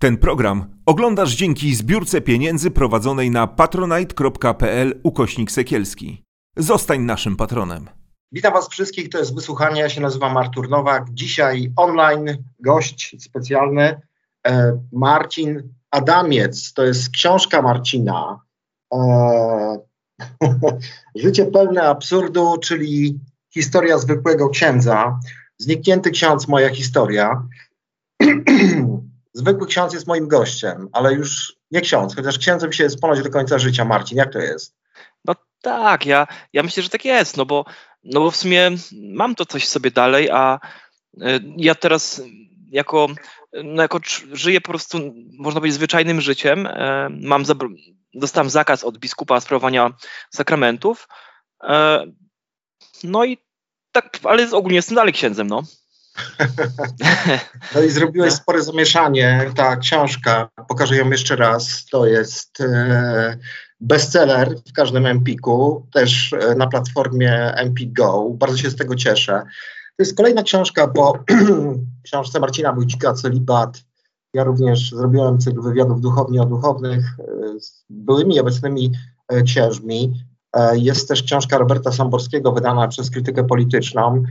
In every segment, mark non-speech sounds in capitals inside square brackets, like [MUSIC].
Ten program oglądasz dzięki zbiórce pieniędzy prowadzonej na patronite.pl ukośnik sekielski. Zostań naszym patronem. Witam Was wszystkich, to jest wysłuchanie. Ja się nazywam Artur Nowak. Dzisiaj online gość specjalny e, Marcin Adamiec. To jest książka Marcina. E, [LAUGHS] Życie pełne absurdu, czyli historia zwykłego księdza. Zniknięty ksiądz, moja historia. [CLEARS THROAT] Zwykły ksiądz jest moim gościem, ale już nie ksiądz, chociaż księdzem się jest ponoć do końca życia. Marcin, jak to jest? No tak, ja, ja myślę, że tak jest, no bo, no bo w sumie mam to coś sobie dalej, a y, ja teraz jako, no jako żyję po prostu, można powiedzieć, zwyczajnym życiem. E, mam dostałem zakaz od biskupa sprawowania sakramentów. E, no i tak, ale ogólnie jestem dalej księdzem, no. [LAUGHS] No i zrobiłeś spore zamieszanie. Ta książka, pokażę ją jeszcze raz, to jest e, bestseller w każdym Empiku, też e, na platformie Empik Go. Bardzo się z tego cieszę. To jest kolejna książka po [CLEARS THROAT] książce Marcina Wójcika Celibat. Ja również zrobiłem cykl wywiadów duchownie o duchownych e, z byłymi i obecnymi księżmi. Jest też książka Roberta Samborskiego wydana przez krytykę polityczną.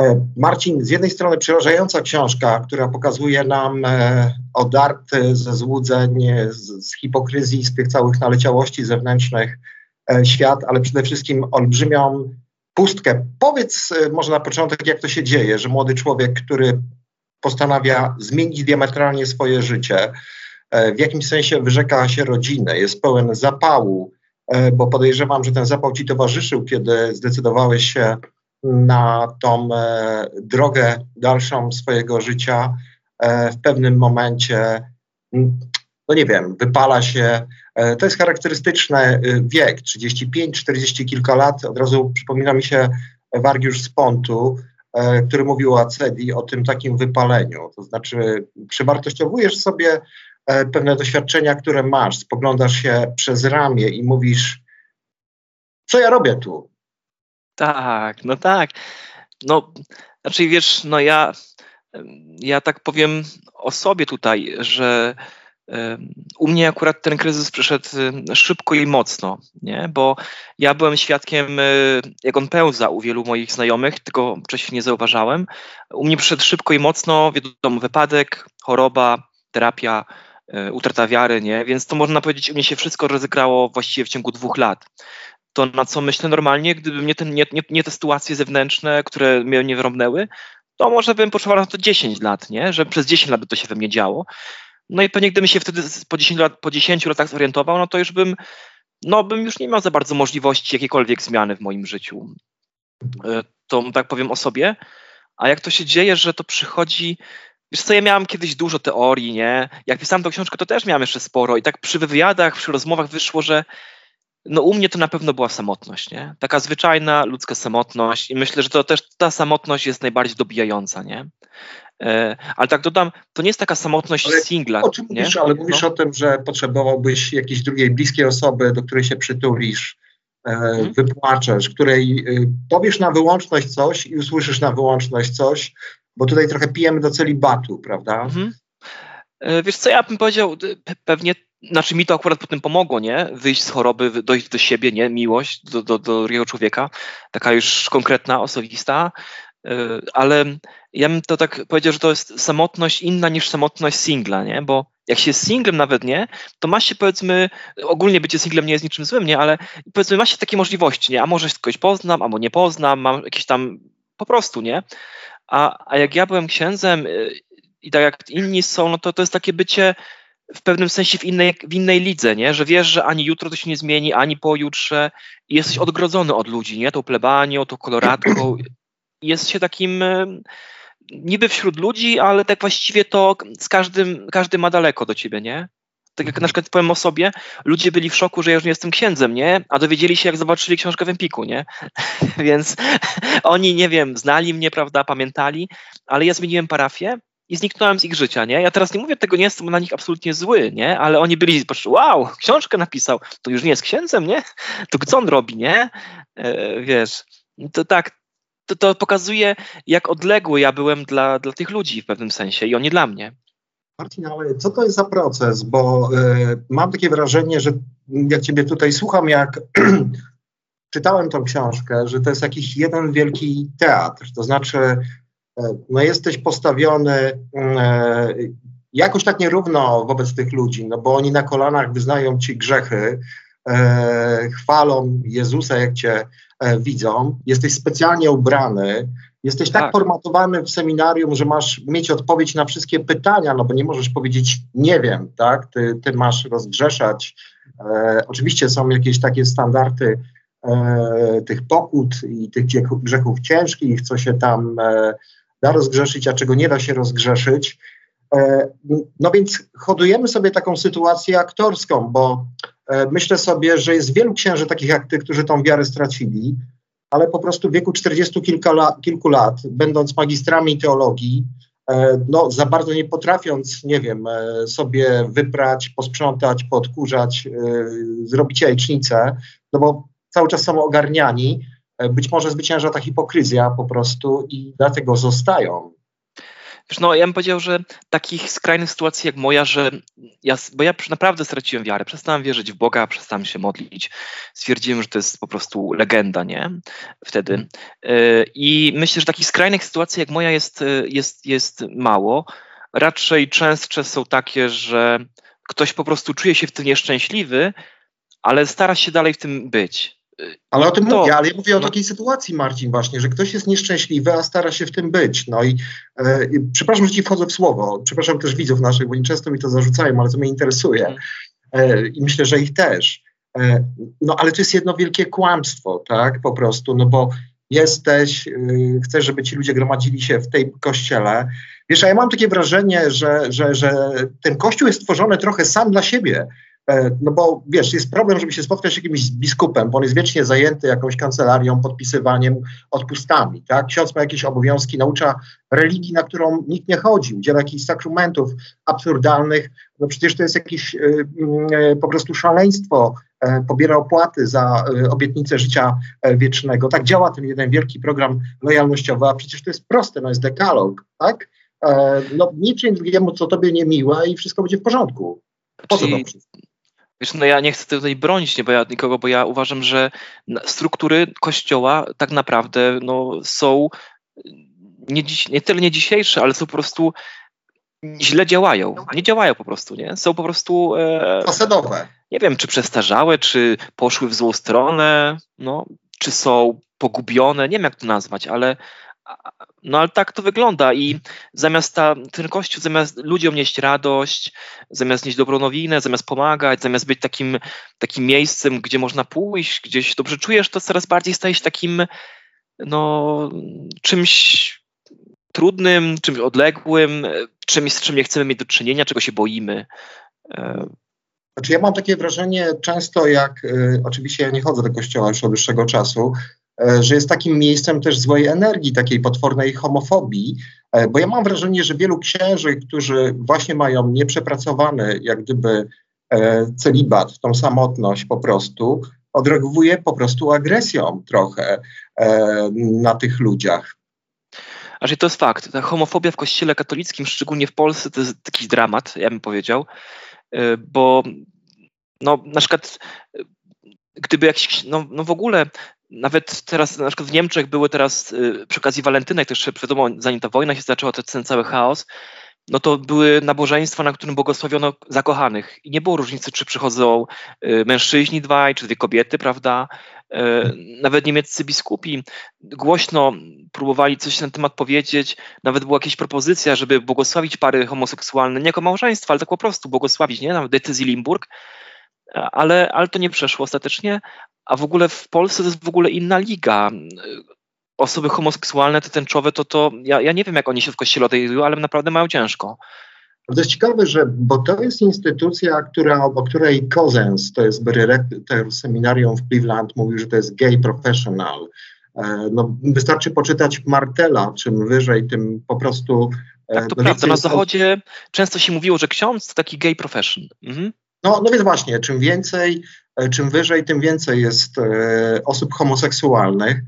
E, Marcin, z jednej strony przerażająca książka, która pokazuje nam e, odarty ze złudzeń, z, z hipokryzji, z tych całych naleciałości zewnętrznych e, świat, ale przede wszystkim olbrzymią pustkę. Powiedz może na początek, jak to się dzieje, że młody człowiek, który postanawia zmienić diametralnie swoje życie, w jakimś sensie wyrzeka się rodziny, jest pełen zapału, bo podejrzewam, że ten zapał ci towarzyszył, kiedy zdecydowałeś się na tą e, drogę dalszą swojego życia e, w pewnym momencie, no nie wiem, wypala się. E, to jest charakterystyczny wiek, 35, 40 kilka lat. Od razu przypomina mi się Wargiusz z Pontu, który mówił o acedii, o tym takim wypaleniu. To znaczy, przewartościowujesz sobie pewne doświadczenia, które masz, spoglądasz się przez ramię i mówisz, co ja robię tu? Tak, no tak. No, znaczy wiesz, no ja, ja tak powiem o sobie tutaj, że u mnie akurat ten kryzys przyszedł szybko i mocno, nie? bo ja byłem świadkiem, y, jak on pełza u wielu moich znajomych, tylko wcześniej nie zauważałem. U mnie przyszedł szybko i mocno, wiadomo, wypadek, choroba, terapia, y, utrata wiary, nie? więc to można powiedzieć, u mnie się wszystko rozegrało właściwie w ciągu dwóch lat to na co myślę normalnie, gdyby nie, ten, nie, nie, nie te sytuacje zewnętrzne, które mnie nie wyrąbnęły, to może bym potrzebował na to 10 lat, nie? że przez 10 lat by to się we mnie działo. No i pewnie gdybym się wtedy po 10, lat, po 10 latach zorientował, no to już bym, no bym już nie miał za bardzo możliwości jakiejkolwiek zmiany w moim życiu. E, to tak powiem o sobie. A jak to się dzieje, że to przychodzi Wiesz co, ja miałem kiedyś dużo teorii, nie? Jak pisałem tę książkę, to też miałem jeszcze sporo i tak przy wywiadach, przy rozmowach wyszło, że no u mnie to na pewno była samotność, nie? Taka zwyczajna ludzka samotność i myślę, że to też ta samotność jest najbardziej dobijająca, nie? E, ale tak dodam, to nie jest taka samotność ale singla. O czym mówisz, ale mówisz no. o tym, że potrzebowałbyś jakiejś drugiej bliskiej osoby, do której się przytulisz, hmm. wypłaczesz, której y, powiesz na wyłączność coś i usłyszysz na wyłączność coś, bo tutaj trochę pijemy do celibatu, prawda? Hmm. Wiesz co, ja bym powiedział, pewnie znaczy mi to akurat potem pomogło, nie? Wyjść z choroby, dojść do siebie, nie? Miłość do, do, do drugiego człowieka, taka już konkretna, osobista, y, ale ja bym to tak powiedział, że to jest samotność inna niż samotność singla, nie? Bo jak się jest singlem nawet, nie? To ma się powiedzmy, ogólnie bycie singlem nie jest niczym złym, nie? Ale powiedzmy ma się takie możliwości, nie? A może kogoś poznam, albo nie poznam, mam jakieś tam po prostu, nie? A, a jak ja byłem księdzem y, i tak jak inni są, no to to jest takie bycie w pewnym sensie w innej, w innej lidze, nie? że wiesz, że ani jutro to się nie zmieni, ani pojutrze i jesteś odgrodzony od ludzi, nie? tą plebanią, tą koloratką. Jest się takim niby wśród ludzi, ale tak właściwie to z każdym, każdy ma daleko do ciebie, nie? Tak jak na przykład powiem o sobie, ludzie byli w szoku, że ja już nie jestem księdzem, nie? A dowiedzieli się, jak zobaczyli książkę w Empiku, nie? [LAUGHS] Więc [LAUGHS] oni, nie wiem, znali mnie, prawda, pamiętali, ale ja zmieniłem parafię i zniknąłem z ich życia, nie? Ja teraz nie mówię tego, nie jestem na nich absolutnie zły, nie? Ale oni byli, patrz, wow, książkę napisał, to już nie jest księdzem, nie? To co on robi, nie? E, wiesz, to tak, to, to pokazuje, jak odległy ja byłem dla, dla tych ludzi w pewnym sensie i oni dla mnie. Marcin, ale co to jest za proces? Bo y, mam takie wrażenie, że jak ciebie tutaj słucham, jak [CLEARS THROAT] czytałem tą książkę, że to jest jakiś jeden wielki teatr. To znaczy, no jesteś postawiony y, jakoś tak nierówno wobec tych ludzi, no bo oni na kolanach wyznają ci grzechy, chwalą Jezusa, jak cię widzą. Jesteś specjalnie ubrany, Jesteś tak. tak. formatowany w seminarium, że masz mieć odpowiedź na wszystkie pytania, no bo nie możesz powiedzieć nie wiem, tak? Ty, ty masz rozgrzeszać. E, oczywiście są jakieś takie standardy e, tych pokut i tych grzechów ciężkich, co się tam e, da rozgrzeszyć, a czego nie da się rozgrzeszyć. E, no więc hodujemy sobie taką sytuację aktorską, bo e, myślę sobie, że jest wielu księży takich jak ty, którzy tą wiarę stracili ale po prostu w wieku 40 kilka kilku lat, będąc magistrami teologii, e, no, za bardzo nie potrafiąc, nie wiem, sobie wyprać, posprzątać, podkurzać, zrobić jajecznicę, no bo cały czas są ogarniani, być może zwycięża ta hipokryzja po prostu i dlatego zostają. Wiesz, no, ja bym powiedział, że takich skrajnych sytuacji jak moja, że ja, bo ja naprawdę straciłem wiarę, przestałem wierzyć w Boga, przestałem się modlić, stwierdziłem, że to jest po prostu legenda, nie? Wtedy. E, I myślę, że takich skrajnych sytuacji jak moja jest, e, jest, jest mało. Raczej częstsze są takie, że ktoś po prostu czuje się w tym nieszczęśliwy, ale stara się dalej w tym być. Ale o tym to, mówię, ale ja mówię o no. takiej sytuacji, Marcin, właśnie, że ktoś jest nieszczęśliwy, a stara się w tym być. No i e, przepraszam, że ci wchodzę w słowo, przepraszam też widzów naszych, bo oni często mi to zarzucają, ale to mnie interesuje. Mhm. E, I myślę, że ich też. E, no ale to jest jedno wielkie kłamstwo, tak, po prostu, no bo jesteś, y, chcesz, żeby ci ludzie gromadzili się w tej kościele. Wiesz, a ja mam takie wrażenie, że, że, że ten kościół jest stworzony trochę sam dla siebie. E, no bo wiesz, jest problem, żeby się spotkać z jakimś biskupem, bo on jest wiecznie zajęty jakąś kancelarią, podpisywaniem, odpustami. Tak? Ksiądz ma jakieś obowiązki, naucza religii, na którą nikt nie chodzi, udziela jakichś sakramentów absurdalnych. No przecież to jest jakieś y, y, po prostu szaleństwo. Y, pobiera opłaty za obietnicę życia wiecznego. Tak działa ten jeden wielki program lojalnościowy, a przecież to jest proste, no jest dekalog, tak? No niczym drugiemu, co tobie niemiłe i wszystko będzie w porządku. Po co to wszystko? Wiesz, no ja nie chcę tutaj bronić nie, bo ja, nikogo, bo ja uważam, że struktury kościoła tak naprawdę no, są nie, dziś, nie tyle nie dzisiejsze, ale są po prostu źle działają. Nie działają po prostu, nie? Są po prostu. E, Fasadowe. Nie wiem, czy przestarzałe, czy poszły w złą stronę, no, czy są pogubione, nie wiem jak to nazwać, ale, no ale tak to wygląda i zamiast ta, ten kościół, zamiast ludziom nieść radość, zamiast nieść dobrą nowinę, zamiast pomagać, zamiast być takim, takim miejscem, gdzie można pójść, gdzieś dobrze czujesz, to coraz bardziej staje się takim no, czymś trudnym, czymś odległym, czymś, z czym nie chcemy mieć do czynienia, czego się boimy. E, znaczy ja mam takie wrażenie często, jak y, oczywiście ja nie chodzę do kościoła już od dłuższego czasu, że jest takim miejscem też złej energii, takiej potwornej homofobii, e, bo ja mam wrażenie, że wielu księży, którzy właśnie mają nieprzepracowany jak gdyby e, celibat, tą samotność po prostu, odreaguje po prostu agresją trochę na tych ludziach. Znaczy to jest fakt. Ta homofobia w kościele katolickim, szczególnie w Polsce, to jest jakiś dramat, ja bym powiedział, bo no, na przykład gdyby jakiś, no, no w ogóle nawet teraz na przykład w Niemczech były teraz y, przy okazji walentynek, też wiadomo, zanim ta wojna się zaczęła, ten cały chaos, no to były nabożeństwa, na którym błogosławiono zakochanych. I nie było różnicy, czy przychodzą y, mężczyźni dwaj, czy dwie kobiety, prawda? Y, nawet niemieccy biskupi głośno próbowali coś na ten temat powiedzieć. Nawet była jakaś propozycja, żeby błogosławić pary homoseksualne, nie jako małżeństwo, ale tak po prostu błogosławić, nie? Nawet decyzji Limburg ale, ale to nie przeszło ostatecznie. A w ogóle w Polsce to jest w ogóle inna liga. Osoby homoseksualne, te tęczowe, to, to ja, ja nie wiem, jak oni się w kościele ale naprawdę mają ciężko. To jest ciekawe, że, bo to jest instytucja, która, o której Cousins, to jest dyrektor seminarium w Cleveland, mówił, że to jest gay professional. E, no, wystarczy poczytać Martela, czym wyżej, tym po prostu. E, tak, to no, prawda. Na Zachodzie często się mówiło, że ksiądz to taki gay profession. Mhm. No, no więc właśnie, czym więcej, e, czym wyżej, tym więcej jest e, osób homoseksualnych.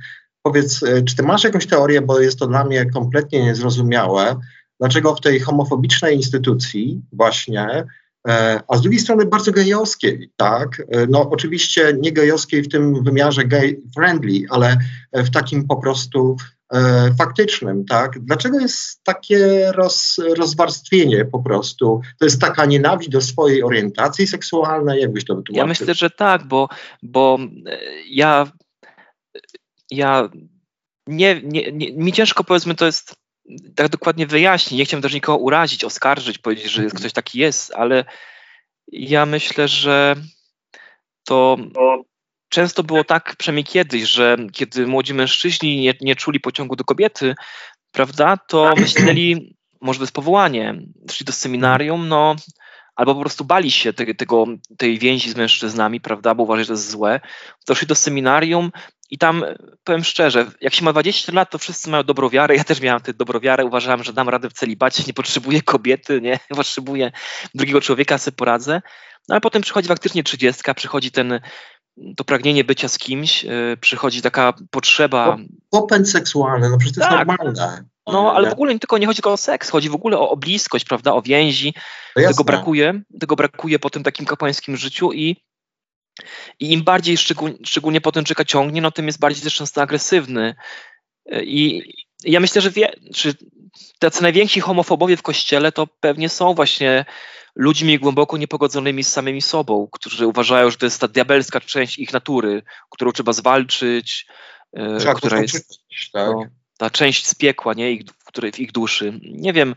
Powiedz, e, czy ty masz jakąś teorię, bo jest to dla mnie kompletnie niezrozumiałe, dlaczego w tej homofobicznej instytucji właśnie, a z drugiej strony bardzo gejowskiej, tak, no oczywiście nie gejowskiej w tym wymiarze gay friendly, ale w takim po prostu faktycznym, tak? Dlaczego jest takie roz, rozwarstwienie po prostu? To jest taka nienawiść do swojej orientacji seksualnej, jakbyś to wytłumaczył? Ja myślę, że tak, bo, bo e, ja, ja nie, nie, nie, mi ciężko powiedzmy to jest tak dokładnie wyjaśnić. Nie chciałem też nikogo urazić, oskarżyć, powiedzieć, że ktoś taki jest, ale ja myślę, że to często było tak, przynajmniej kiedyś, że kiedy młodzi mężczyźni nie, nie czuli pociągu do kobiety, prawda, to [CLEARS THROAT] myśleli, może bez powołania, szli do seminarium, no albo po prostu bali się te, tego, tej więzi z mężczyznami, prawda, bo uważali, że to jest złe, doszli do seminarium i tam, powiem szczerze, jak się ma 20 lat, to wszyscy mają dobrą wiarę, ja też miałem tę dobrą wiarę, uważałem, że dam radę w celibacie, nie potrzebuję kobiety, nie, [LAUGHS] potrzebuję drugiego człowieka, sobie poradzę, no ale potem przychodzi faktycznie 30, przychodzi ten to pragnienie bycia z kimś, yy, przychodzi taka potrzeba. Popęd seksualny, no przecież to tak. jest normalne. No, ale w ogóle nie tylko nie chodzi tylko o seks, chodzi w ogóle o, o bliskość, prawda, o więzi. No tego brakuje, tego brakuje po tym takim kapłańskim życiu i, i im bardziej szczegól, szczególnie potem czeka ciągnie, no tym jest bardziej też często agresywny. I, i ja myślę, że wie, czy tacy najwięksi homofobowie w kościele to pewnie są właśnie ludźmi głęboko niepogodzonymi z samymi sobą, którzy uważają, że to jest ta diabelska część ich natury, którą trzeba zwalczyć, e, trzeba która jest tak? no, ta część z piekła, nie, ich, w, której, w ich duszy. Nie wiem,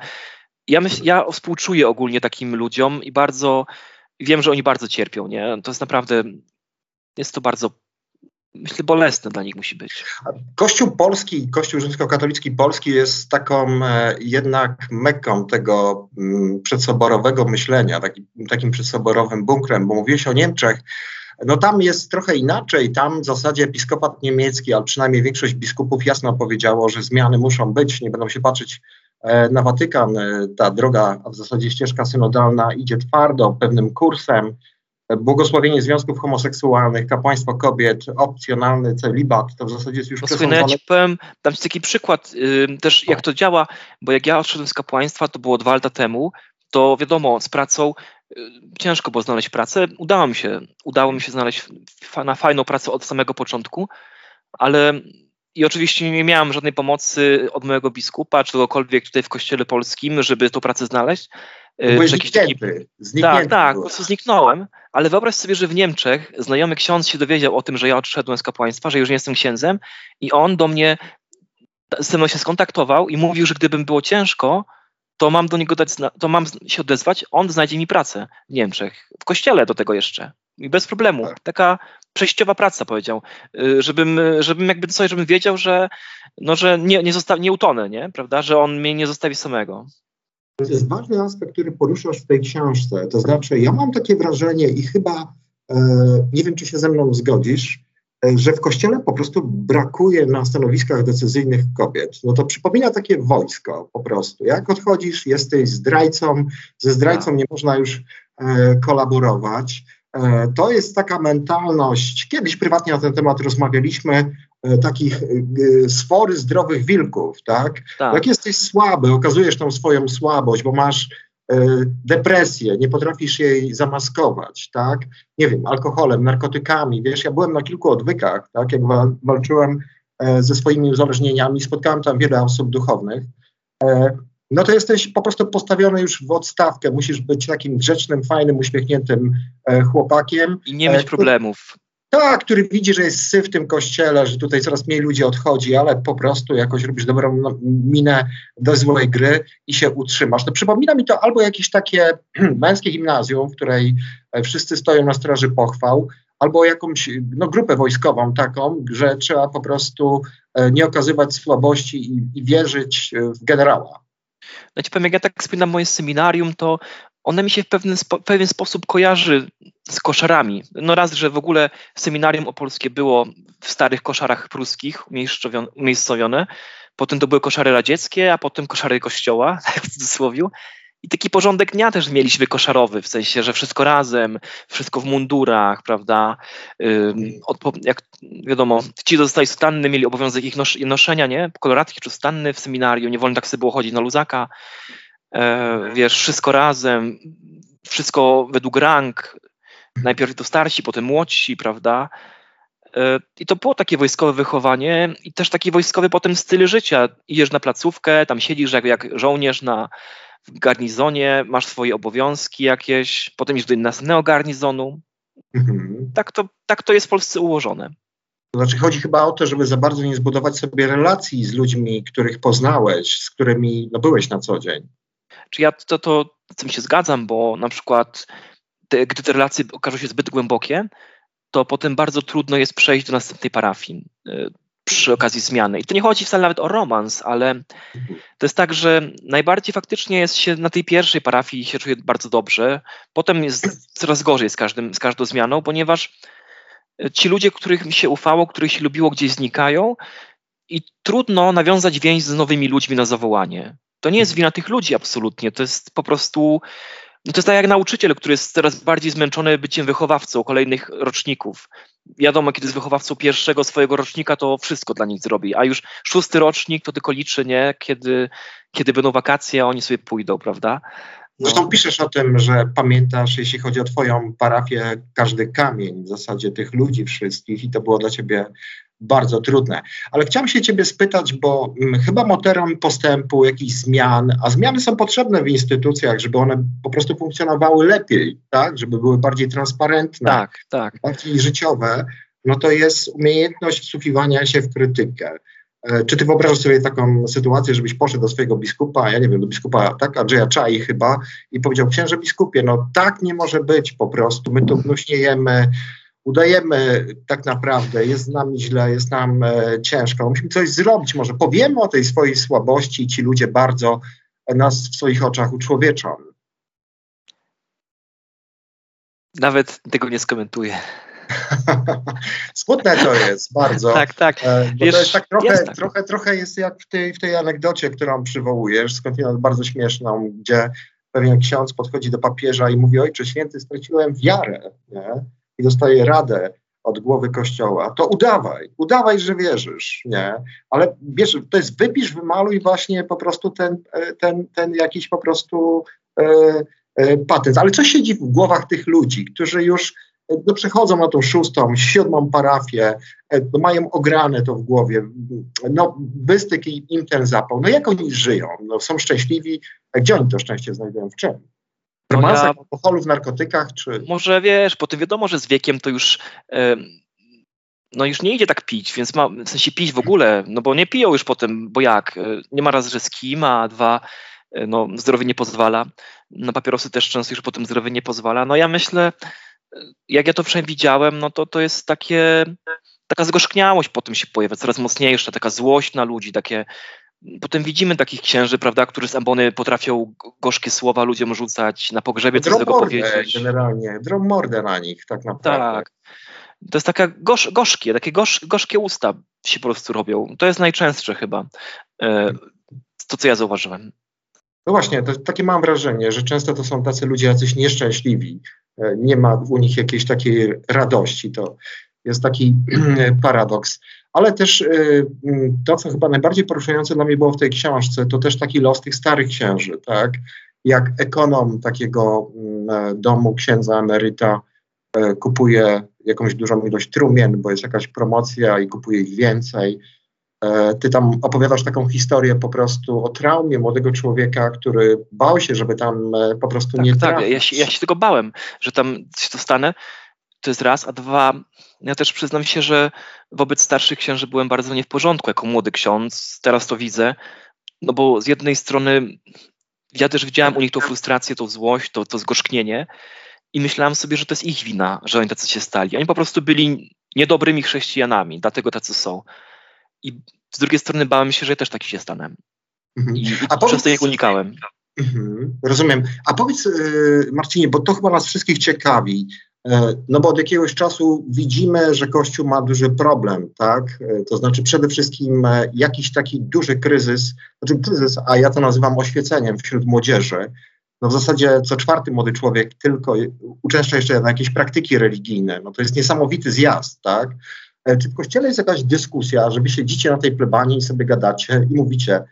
ja, myśl, ja współczuję ogólnie takim ludziom i bardzo wiem, że oni bardzo cierpią, nie? To jest naprawdę, jest to bardzo myślę, bolesne dla nich musi być. Kościół polski, Kościół rzymskokatolicki polski jest taką e, jednak mekką tego mm, przedsoborowego myślenia, taki, takim przedsoborowym bunkrem, bo mówiłeś o Niemczech, no tam jest trochę inaczej. Tam w zasadzie episkopat niemiecki, ale przynajmniej większość biskupów jasno powiedziało, że zmiany muszą być, nie będą się patrzeć e, na Watykan. E, ta droga, a w zasadzie ścieżka synodalna idzie twardo, pewnym kursem błogosławienie związków homoseksualnych, kapłaństwo kobiet, opcjonalny celibat, to w zasadzie jest już Posłuchaj, no ja ci powiem, dam ci taki przykład yy, też jak to działa, bo jak ja odszedłem z kapłaństwa, to było dwa lata temu, to wiadomo, z pracą yy, ciężko było znaleźć pracę. Udało mi się, udało mi się znaleźć fa na fajną pracę od samego początku, ale i oczywiście nie miałem żadnej pomocy od mojego biskupa, czy kogokolwiek tutaj w kościele polskim, żeby tą pracę znaleźć. Byłeś zniknięty, Tak, tak, po prostu zniknąłem, ale wyobraź sobie, że w Niemczech znajomy ksiądz się dowiedział o tym, że ja odszedłem z kapłaństwa, że już nie jestem księdzem i on do mnie, ze mną się skontaktował i mówił, że gdybym było ciężko, to mam do niego dać, to mam się odezwać, on znajdzie mi pracę w Niemczech, w kościele do tego jeszcze i bez problemu. Tak. Taka przejściowa praca, powiedział, y, żebym, żebym jakby coś, żebym wiedział, że, no, że nie, nie, zosta- nie utonę, nie? Prawda? że on mnie nie zostawi samego. To jest ważny aspekt, który poruszasz w tej książce. To znaczy, ja mam takie wrażenie i chyba, e, nie wiem, czy się ze mną zgodzisz, e, że w kościele po prostu brakuje na stanowiskach decyzyjnych kobiet. No to przypomina takie wojsko po prostu. Jak odchodzisz, jesteś zdrajcą, ze zdrajcą nie można już e, kolaborować. To jest taka mentalność. Kiedyś prywatnie na ten temat rozmawialiśmy, takich e, sfory zdrowych wilków, tak? tak? Jak jesteś słaby, okazujesz tą swoją słabość, bo masz depresję, nie potrafisz jej zamaskować, tak? Nie wiem, alkoholem, narkotykami, wiesz, ja byłem na kilku odwykach, tak? Jak walczyłem ze swoimi uzależnieniami, spotkałem tam wiele osób duchownych no to jesteś po prostu postawiony już w odstawkę. Musisz być takim grzecznym, fajnym, uśmiechniętym e, chłopakiem. I nie mieć e, problemów. Tak, który widzi, że jest syf w tym kościele, że tutaj coraz mniej ludzi odchodzi, ale po prostu jakoś robisz dobrą no, minę do złej gry i się utrzymasz. No przypomina mi to albo jakieś takie [CLEARS THROAT] męskie gimnazjum, w której e, wszyscy stoją na straży pochwał, albo jakąś no, grupę wojskową taką, że trzeba po prostu nie okazywać słabości i, i wierzyć w generała. No ci powiem, jak ja tak wspominam moje seminarium, to one mi się w pewien, spo, pewien sposób kojarzy z koszarami. No raz, że w ogóle seminarium opolskie było w starych koszarach pruskich umiejscowione, potem to były koszary radzieckie, a potem koszary kościoła, [LAUGHS] tak w cudzysłowie. I taki porządek dnia też mieliśmy koszarowy, w sensie, że wszystko razem, wszystko w mundurach, prawda? jak wiadomo, ci, zostali sutanny, mieli obowiązek ich nos noszenia, nie? Koloratki czy sutanny w seminarium, nie wolno tak sobie było chodzić na luzaka. E, wiesz, wszystko razem, wszystko według rang. Najpierw to starsi, potem młodsi, prawda? E, I to było takie wojskowe wychowanie i też taki wojskowy potem styl życia. Idziesz na placówkę, tam siedzisz jak, jak żołnierz na w garnizonie, masz swoje obowiązki jakieś, potem idziesz do następnego garnizonu. Mhm. Tak, to, tak to jest w Polsce ułożone. To znaczy chodzi chyba o to, żeby za bardzo nie zbudować sobie relacji z ludźmi, których poznałeś, z którymi no, byłeś na co dzień. Czy ja to, to z tym się zgadzam, bo na przykład te, gdy te relacje okażą się zbyt głębokie, to potem bardzo trudno jest przejść do następnej parafii y, przy okazji zmiany. I to nie chodzi wcale nawet o romans, ale to jest tak, że najbardziej faktycznie jest się na tej pierwszej parafii się czuje bardzo dobrze. Potem jest coraz gorzej z, każdym, z każdą zmianą, ponieważ ci ludzie, których mi się ufało, których się lubiło, gdzieś znikają i trudno nawiązać więź z nowymi ludźmi na zawołanie. To nie jest wina tych ludzi absolutnie, to jest po prostu no to jest tak jak nauczyciel, który jest coraz bardziej zmęczony byciem wychowawcą kolejnych roczników. Wiadomo, kiedy jest wychowawcą pierwszego swojego rocznika, to wszystko dla nich zrobi, a już szósty rocznik to tylko liczy, nie? Kiedy, kiedy będą wakacje, a oni sobie pójdą, prawda? No. Zresztą piszesz o tym, że pamiętasz, jeśli chodzi o Twoją parafię, każdy kamień w zasadzie tych ludzi wszystkich, i to było dla Ciebie bardzo trudne. Ale chciałem się Ciebie spytać, bo mm, chyba motorem postępu, jakichś zmian, a zmiany są potrzebne w instytucjach, żeby one po prostu funkcjonowały lepiej, tak? żeby były bardziej transparentne, tak, tak. bardziej życiowe, no to jest umiejętność wsłuchiwania się w krytykę. E, czy ty wyobrażasz sobie taką sytuację, żebyś poszedł do swojego biskupa, ja nie wiem, do biskupa, tak, Andrzeja Czai chyba, i powiedział, księże biskupie, no tak nie może być po prostu, my tu gnuśniejemy, udajemy tak naprawdę, jest nam źle, jest nam e, ciężko, musimy coś zrobić, może powiemy o tej swojej słabości i ci ludzie bardzo nas w swoich oczach uczłowieczą. Nawet tego nie skomentuję. [LAUGHS] Smutne to jest bardzo. tak, tak. E, Wiesz, to jest tak trochę, jest tak. trochę, trochę jest jak w tej, w tej anegdocie, którą przywołujesz, skądinąd bardzo śmieszną, gdzie pewien ksiądz podchodzi do papieża i mówi, ojcze święty, straciłem wiarę. Nie? I dostaje radę od głowy kościoła, to udawaj, udawaj, że wierzysz, nie? Ale wiesz, to jest wypisz, wymaluj właśnie po prostu ten, e, ten, ten jakiś po prostu e, e, patent. Ale co siedzi w głowach tych ludzi, którzy już e, no, przechodzą na tą szóstą, siódmą parafię, e, no, mają ograne to w głowie, no wystyk im ten zapał. No jak oni żyją? No, są szczęśliwi, gdzie oni to szczęście znajdują? W czym? W romansach, ja, alkoholu, w narkotykach, czy... Może wiesz, bo ty wiadomo, że z wiekiem to już... no już nie idzie tak pić, więc ma, w sensie pić w ogóle, no bo nie piją już potem, bo jak? E, nie ma raz, że z kim, a dwa, e, no zdrowie nie pozwala. Na papierosy też często już potem zdrowie nie pozwala. No ja myślę, e, jak ja to przynajmniej widziałem, no to to jest takie, taka zgorzkniałość potem się pojawia, coraz mocniejsza, taka złość na ludzi, takie Potem widzimy takich księży, prawda, którzy z ambony potrafią gorzkie słowa ludziom rzucać, na pogrzebie coś tego powiedzieć. generalnie, drą mordę na nich tak naprawdę. Tak. To jest taka gorzkie, gorzkie takie gorz, gorzkie usta się po prostu robią. To jest najczęstsze chyba, e, to co ja zauważyłem. No właśnie, to, takie mam wrażenie, że często to są tacy ludzie jacyś nieszczęśliwi. E, nie ma u nich jakiejś takiej radości. To jest taki [CLEARS THROAT] paradoks. Ale też y, mm, to, co chyba najbardziej poruszające dla mnie było w tej książce, to też taki los tych starych księży, tak? Jak ekonom takiego mm, domu księdza emeryta e, kupuje jakąś dużą ilość trumien, bo jest jakaś promocja i kupuje ich więcej. E, ty tam opowiadasz taką historię po prostu o traumie młodego człowieka, który bał się, żeby tam e, po prostu tak, nie trafić. Tak, ja się, ja się tego bałem, że tam się dostanę. To jest raz, a dwa, ja też przyznam się, że wobec starszych księży byłem bardzo nie w porządku jako młody ksiądz. Teraz to widzę, no bo z jednej strony ja też widziałem u nich tą frustrację, tą złość, to, to zgorzknienie i myślałem sobie, że to jest ich wina, że oni tacy się stali. Oni po prostu byli niedobrymi chrześcijanami, dlatego tacy są. I z drugiej strony bałem się, że ja też taki się stanę. Mhm. I, A powiedz, ich unikałem. Mhm, rozumiem. A powiedz, yy, Marcinie, bo to chyba nas wszystkich ciekawi. E, no bo od jakiegoś czasu widzimy, że Kościół ma duży problem, tak? E, to znaczy przede wszystkim e, jakiś taki duży kryzys, znaczy kryzys, a ja to nazywam oświeceniem wśród młodzieży. no w zasadzie co czwarty młody człowiek tylko uczęszcza jeszcze na jakieś praktyki religijne. No to jest niesamowity zjazd, tak? Czy w kościele jest jakaś dyskusja, że wy siedzicie na tej plebanii i sobie gadacie i mówicie,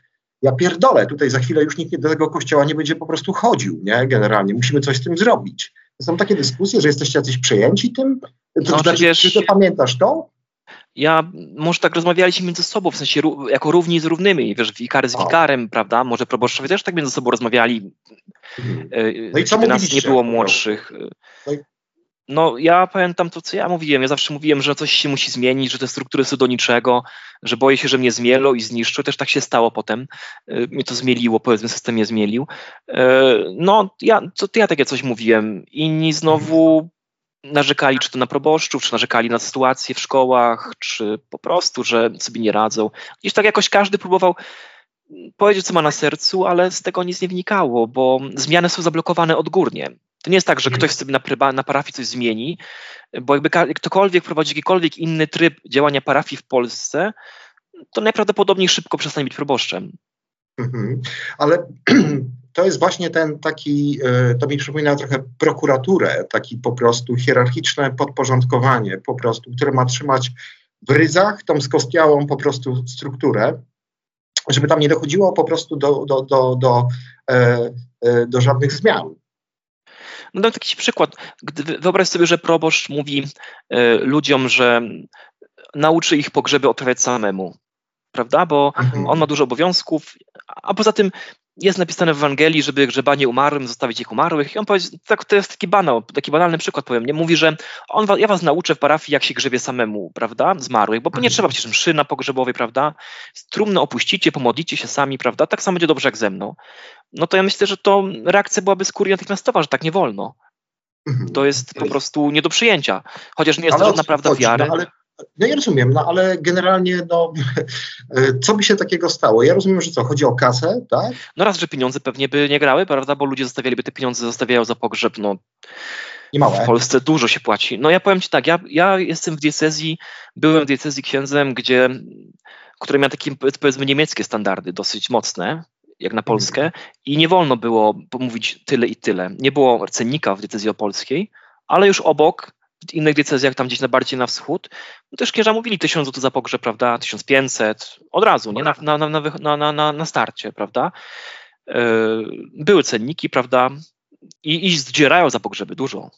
ja pierdolę, tutaj za chwilę już nikt do tego kościoła nie będzie po prostu chodził, nie? Generalnie musimy coś z tym zrobić. Są takie dyskusje, że jesteście jacyś przejęci tym? No, znaczy, wiesz, czy to pamiętasz to? Ja, może tak rozmawialiśmy między sobą, w sensie jako równi z równymi, wiesz, wikary z wikarem, prawda? Może proboszczowie też tak między sobą rozmawiali. E, No i co nas nie było młodszych. No i- No ja pamiętam to, co ja mówiłem. Ja zawsze mówiłem, że coś się musi zmienić, że te struktury są do niczego, że boję się, że mnie zmielą i zniszczą. Też tak się stało potem. E, Mnie to zmieliło, powiedzmy, system mnie zmielił. E, No ja, to, ja takie coś mówiłem. Inni znowu narzekali czy to na proboszczów, czy narzekali na sytuację w szkołach, czy po prostu, że sobie nie radzą. Gdzieś tak jakoś każdy próbował powiedzieć, co ma na sercu, ale z tego nic nie wnikało, bo zmiany są zablokowane odgórnie. To nie jest tak, że Mhm. ktoś sobie na, pryba- na parafii coś zmieni, bo jakby ktokolwiek prowadzi jakikolwiek inny tryb działania parafii w Polsce, to najprawdopodobniej szybko przestanie być proboszczem. Mhm. Ale [CLEARS THROAT] to jest właśnie ten taki, e, to mi przypomina trochę prokuraturę, taki po prostu hierarchiczne podporządkowanie, po prostu, które ma trzymać w ryzach tą skostniałą po prostu strukturę, żeby tam nie dochodziło po prostu do, do, do, do, e, e, do żadnych zmian. No dam taki przykład. Gdy, wyobraź sobie, że proboszcz mówi e, ludziom, że nauczy ich pogrzeby odprawiać samemu, prawda? Bo Mhm. on ma dużo obowiązków, a poza tym jest napisane w Ewangelii, żeby grzebanie umarłym zostawić ich umarłych. I on powie, tak, to jest taki banał, taki banalny przykład powiem, nie? Mówi, że on, ja was nauczę w parafii, jak się grzebie samemu, prawda? Zmarłych, bo nie Mhm. trzeba przecież mszy na pogrzebowej, prawda? Trumno opuścicie, pomodlicie się sami, prawda? Tak samo będzie dobrze jak ze mną. No to ja myślę, że to reakcja byłaby kurii natychmiastowa, że tak nie wolno. Mhm. To jest po prostu nie do przyjęcia. Chociaż nie jest Ale to żadna prawda chodzi? wiary. No, ale, no ja rozumiem, no ale generalnie, no, [LAUGHS] co by się takiego stało? Ja rozumiem, że co, chodzi o kasę, tak? No raz, że pieniądze pewnie by nie grały, prawda? Bo ludzie zostawialiby te pieniądze, zostawiają za pogrzeb. No, Nie małe. w Polsce dużo się płaci. No ja powiem ci tak, ja, ja jestem w diecezji, byłem w diecezji księdzem, gdzie, które miał takie powiedzmy niemieckie standardy dosyć mocne, jak na Polskę i nie wolno było mówić tyle i tyle. Nie było cennika w diecezji opolskiej, ale już obok, w innych diecezjach, tam gdzieś na bardziej na wschód, no też księża mówili 1000 zł za pogrzeb, prawda, 1500, od razu, nie, na, na, na, na, na, na, starcie, prawda. Yy, Były cenniki, prawda, i, i zdzierają za pogrzeby dużo.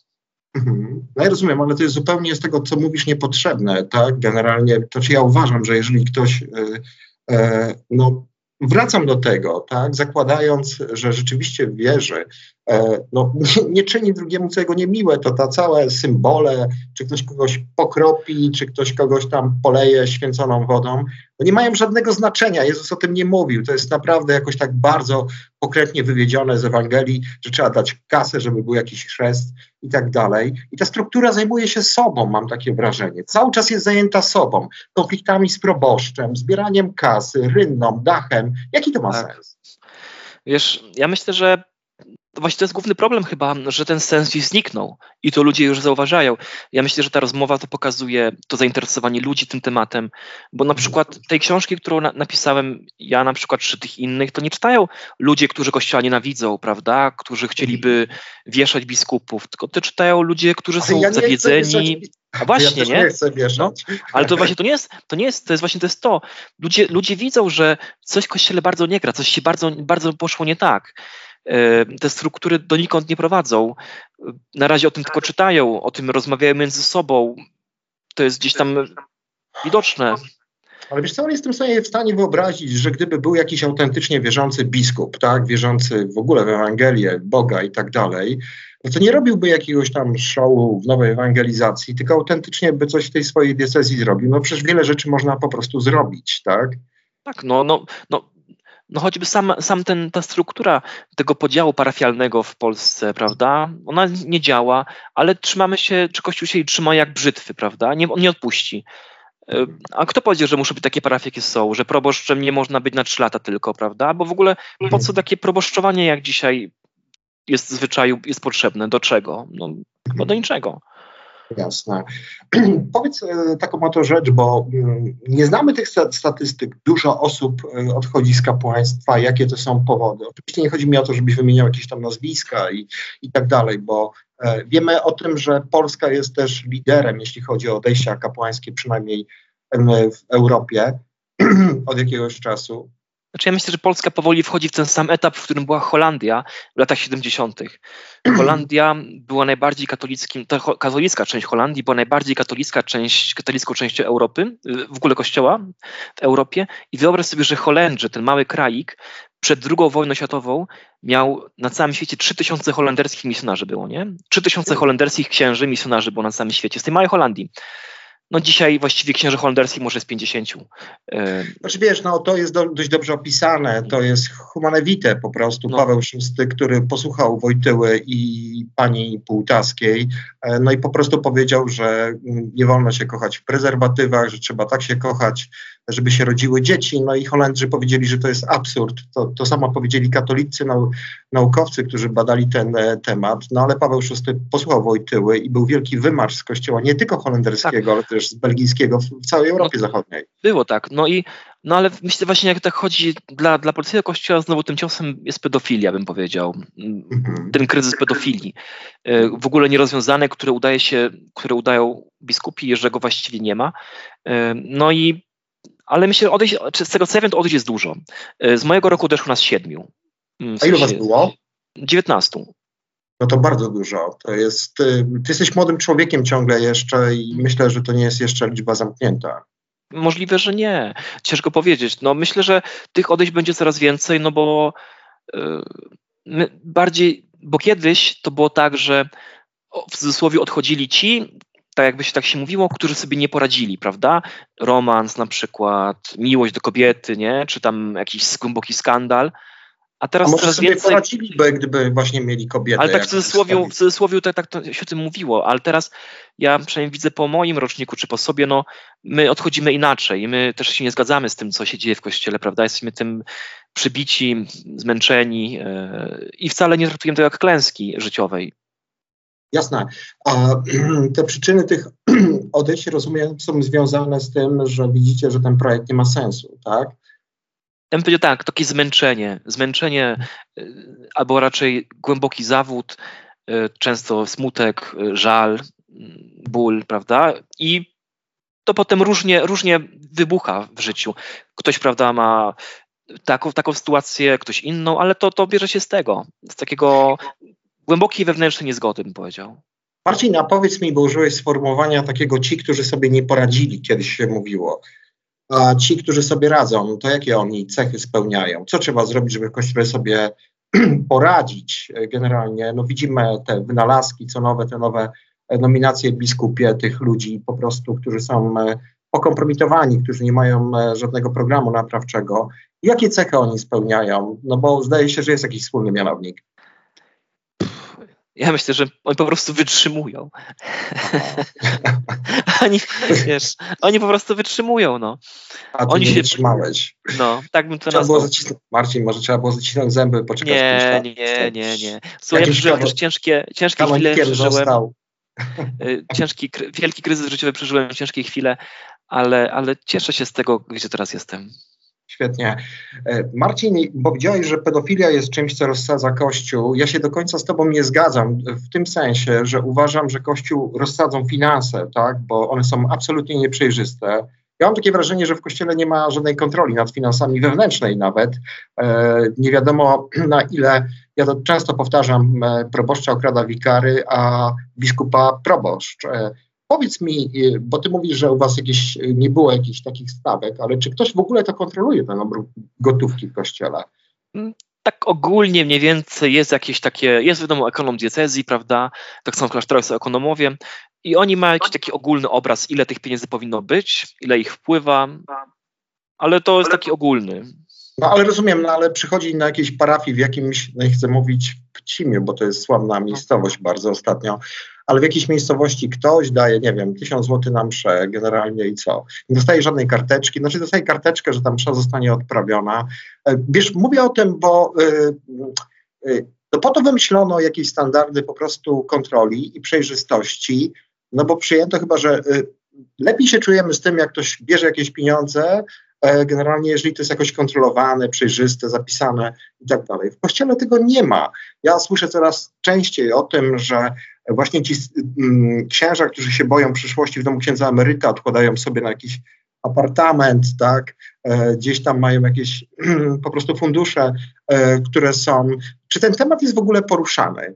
Mhm. No ja rozumiem, ale to jest zupełnie z tego, co mówisz, niepotrzebne, tak? Generalnie, to czy ja uważam, że jeżeli ktoś, e, e, no wracam do tego, tak, zakładając, że rzeczywiście wierzy, e, no [LAUGHS] nie, czyni drugiemu czego niemiłe, to ta całe symbole, czy ktoś kogoś pokropi, czy ktoś kogoś tam poleje święconą wodą, no nie mają żadnego znaczenia. Jezus o tym nie mówił. To jest naprawdę jakoś tak bardzo pokrętnie wywiedzione z Ewangelii, że trzeba dać kasę, żeby był jakiś chrzest i tak dalej. I ta struktura zajmuje się sobą, mam takie wrażenie. Cały czas jest zajęta sobą, konfliktami z proboszczem, zbieraniem kasy, rynną, dachem. Jaki to ma Tak. sens? Wiesz, ja myślę, że właśnie to jest główny problem chyba, że ten sens gdzieś zniknął i to ludzie już zauważają. Ja myślę, że ta rozmowa to pokazuje to zainteresowanie ludzi tym tematem, bo na przykład tej książki, którą na, napisałem ja na przykład czy tych innych, to nie czytają ludzie, którzy Kościoła nienawidzą, prawda, którzy chcieliby wieszać biskupów, tylko to czytają ludzie, którzy są ja zawiedzeni. A właśnie, ja nie? nie chcę wieszać. Ale to właśnie to nie jest, to nie jest, to jest właśnie to jest to. Ludzie, ludzie widzą, że coś w kościele bardzo nie gra, coś się bardzo, bardzo poszło nie tak. Te struktury donikąd nie prowadzą. Na razie o tym tylko czytają, o tym rozmawiają między sobą. To jest gdzieś tam widoczne. Ale wiesz co, ale jestem sobie w stanie wyobrazić, że gdyby był jakiś autentycznie wierzący biskup, tak, wierzący w ogóle w Ewangelię, Boga i tak dalej, no to nie robiłby jakiegoś tam showu w nowej ewangelizacji, tylko autentycznie by coś w tej swojej diecezji zrobił. No przecież wiele rzeczy można po prostu zrobić, tak? Tak, no, no, no, no choćby sam, sam ten, ta struktura tego podziału parafialnego w Polsce, prawda? Ona nie działa, ale trzymamy się, czy Kościół się trzyma jak brzytwy, prawda? Nie, on nie odpuści. E, A kto powiedzie, że muszą być takie parafie, jakie są, że proboszczem nie można być na trzy lata tylko, prawda? Bo w ogóle po co takie proboszczowanie, jak dzisiaj jest w zwyczaju, jest potrzebne? Do czego? No, chyba do niczego. Jasne. [CLEARS THROAT] Powiedz e, taką oto rzecz, bo mm, nie znamy tych statystyk. Dużo osób e, odchodzi z kapłaństwa. Jakie to są powody? Oczywiście nie chodzi mi o to, żebyś wymieniał jakieś tam nazwiska i, i tak dalej, bo e, wiemy o tym, że Polska jest też liderem, jeśli chodzi o odejścia kapłańskie, przynajmniej w Europie [CLEARS THROAT] od jakiegoś czasu. Znaczy ja myślę, że Polska powoli wchodzi w ten sam etap, w którym była Holandia w latach 70. [CLEARS THROAT] Holandia była najbardziej katolickim, ta katolicka część Holandii była najbardziej katolicka część, katolicką częścią Europy, w ogóle kościoła w Europie i wyobraź sobie, że Holendrzy, ten mały kraik, przed II wojną światową miał na całym świecie 3000 holenderskich misjonarzy było, nie? 3000 holenderskich księży misjonarzy było na całym świecie, z tej małej Holandii. No dzisiaj właściwie księży holenderskich może z 50. Znaczy wiesz, no to jest do, dość dobrze opisane, to jest humane vitae po prostu. No. Paweł VI, który posłuchał Wojtyły i pani Półtaskiej, e, no i po prostu powiedział, że nie wolno się kochać w prezerwatywach, że trzeba tak się kochać, żeby się rodziły dzieci. No i Holendrzy powiedzieli, że to jest absurd. To, to samo powiedzieli katolicy nau, naukowcy, którzy badali ten e, temat. No ale Paweł VI posłuchał Wojtyły i był wielki wymarsz z kościoła, nie tylko holenderskiego, tak. ale też z belgijskiego w, w całej Europie no, Zachodniej. Było tak. No i no ale myślę właśnie, jak tak chodzi dla, dla polskiego kościoła, znowu tym ciosem jest pedofilia, bym powiedział. Mhm. Ten kryzys pedofilii. E, w ogóle nierozwiązane, które udaje się, które udają biskupi, że go właściwie nie ma. E, no i ale myślę, odejść, z tego co ja wiem, to odejść jest dużo. E, z mojego roku odeszło nas siedmiu. Mm, w A ile was było? Dziewiętnastu. No to bardzo dużo. To jest, ty jesteś młodym człowiekiem ciągle jeszcze i myślę, że to nie jest jeszcze liczba zamknięta. Możliwe, że nie. Ciężko powiedzieć. No myślę, że tych odejść będzie coraz więcej, no bo yy, bardziej, bo kiedyś to było tak, że w cudzysłowie odchodzili ci, tak jakby się tak się mówiło, którzy sobie nie poradzili, prawda? Romans na przykład, miłość do kobiety, nie? Czy tam jakiś głęboki skandal. A teraz A może coraz sobie więcej... poradziliby, gdyby właśnie mieli kobietę. Ale tak w cudzysłowie, w cudzysłowie tak, tak się o tym mówiło, ale teraz ja przynajmniej widzę po moim roczniku, czy po sobie, no my odchodzimy inaczej. My też się nie zgadzamy z tym, co się dzieje w kościele, prawda? Jesteśmy tym przybici, zmęczeni yy, i wcale nie traktujemy tego jak klęski życiowej. Jasne. A [CLEARS THROAT] te przyczyny tych [CLEARS THROAT] odejść, rozumiem, są związane z tym, że widzicie, że ten projekt nie ma sensu, tak? Ja bym powiedział tak, takie zmęczenie, zmęczenie y, albo raczej głęboki zawód, y, często smutek, y, żal, ból, prawda? I to potem różnie, różnie wybucha w życiu. Ktoś, prawda, ma taką, taką sytuację, ktoś inną, ale to, to bierze się z tego, z takiego głębokiej wewnętrznej niezgody, bym powiedział. Marcin, a powiedz mi, bo użyłeś sformułowania takiego ci, którzy sobie nie poradzili, kiedyś się mówiło. A ci, którzy sobie radzą, to jakie oni cechy spełniają? Co trzeba zrobić, żeby kościele sobie [CLEARS THROAT] poradzić generalnie? No widzimy te wynalazki, co nowe, te nowe nominacje biskupie tych ludzi po prostu, którzy są e, pokompromitowani, którzy nie mają e, żadnego programu naprawczego. Jakie cechy oni spełniają? No bo zdaje się, że jest jakiś wspólny mianownik. Ja myślę, że oni po prostu wytrzymują. [LAUGHS] oni, wiesz, oni po prostu wytrzymują, no. A ty oni nie się wytrzymałeś. No, tak bym to trzeba nazwał. Było Marcin, może trzeba było zacisnąć zęby, poczekać. Nie, nie, nie, nie. Słuchaj, ja przeżyłem też ciężkie, ciężkie chwile, przeżyłem. Y, ciężki, wielki kryzys życiowy przeżyłem, ciężkie chwile, ale, ale cieszę się z tego, gdzie teraz jestem. Świetnie. E, Marcin, powiedziałeś, że pedofilia jest czymś, co rozsadza Kościół. Ja się do końca z Tobą nie zgadzam, w tym sensie, że uważam, że Kościół rozsadzą finanse, tak, bo one są absolutnie nieprzejrzyste. Ja mam takie wrażenie, że w Kościele nie ma żadnej kontroli nad finansami wewnętrznej nawet. E, nie wiadomo [CLEARS THROAT] na ile, ja to często powtarzam, e, proboszcza okrada wikary, a biskupa proboszcz. Powiedz mi, y, bo ty mówisz, że u was jakieś, y, nie było jakichś takich stawek, ale czy ktoś w ogóle to kontroluje, ten obrót gotówki w kościele? Mm, tak ogólnie mniej więcej jest jakieś takie, jest wiadomo ekonom diecezji, prawda, tak samo w klasztorach są ekonomowie i oni mają jakiś taki ogólny obraz, ile tych pieniędzy powinno być, ile ich wpływa, ale to jest taki ogólny. No ale rozumiem, no ale przychodzi na jakiejś parafii w jakimś, no nie chcę mówić Pcimiu, bo to jest sławna miejscowość bardzo ostatnio, ale w jakiejś miejscowości ktoś daje, nie wiem, tysiąc złotych na mszę generalnie i co? Nie dostaje żadnej karteczki, znaczy dostaje karteczkę, że ta msza zostanie odprawiona. E, wiesz, mówię o tym, bo yy, yy, to po to wymyślono jakieś standardy po prostu kontroli i przejrzystości, No bo przyjęto chyba, że y, lepiej się czujemy z tym, jak ktoś bierze jakieś pieniądze, generalnie jeżeli to jest jakoś kontrolowane, przejrzyste, zapisane i tak dalej. W kościele tego nie ma. Ja słyszę coraz częściej o tym, że właśnie ci mm, księża, którzy się boją przyszłości w domu księdza emeryta, odkładają sobie na jakiś apartament, tak, e, gdzieś tam mają jakieś [CLEARS THROAT] po prostu fundusze, e, które są. Czy ten temat jest w ogóle poruszany?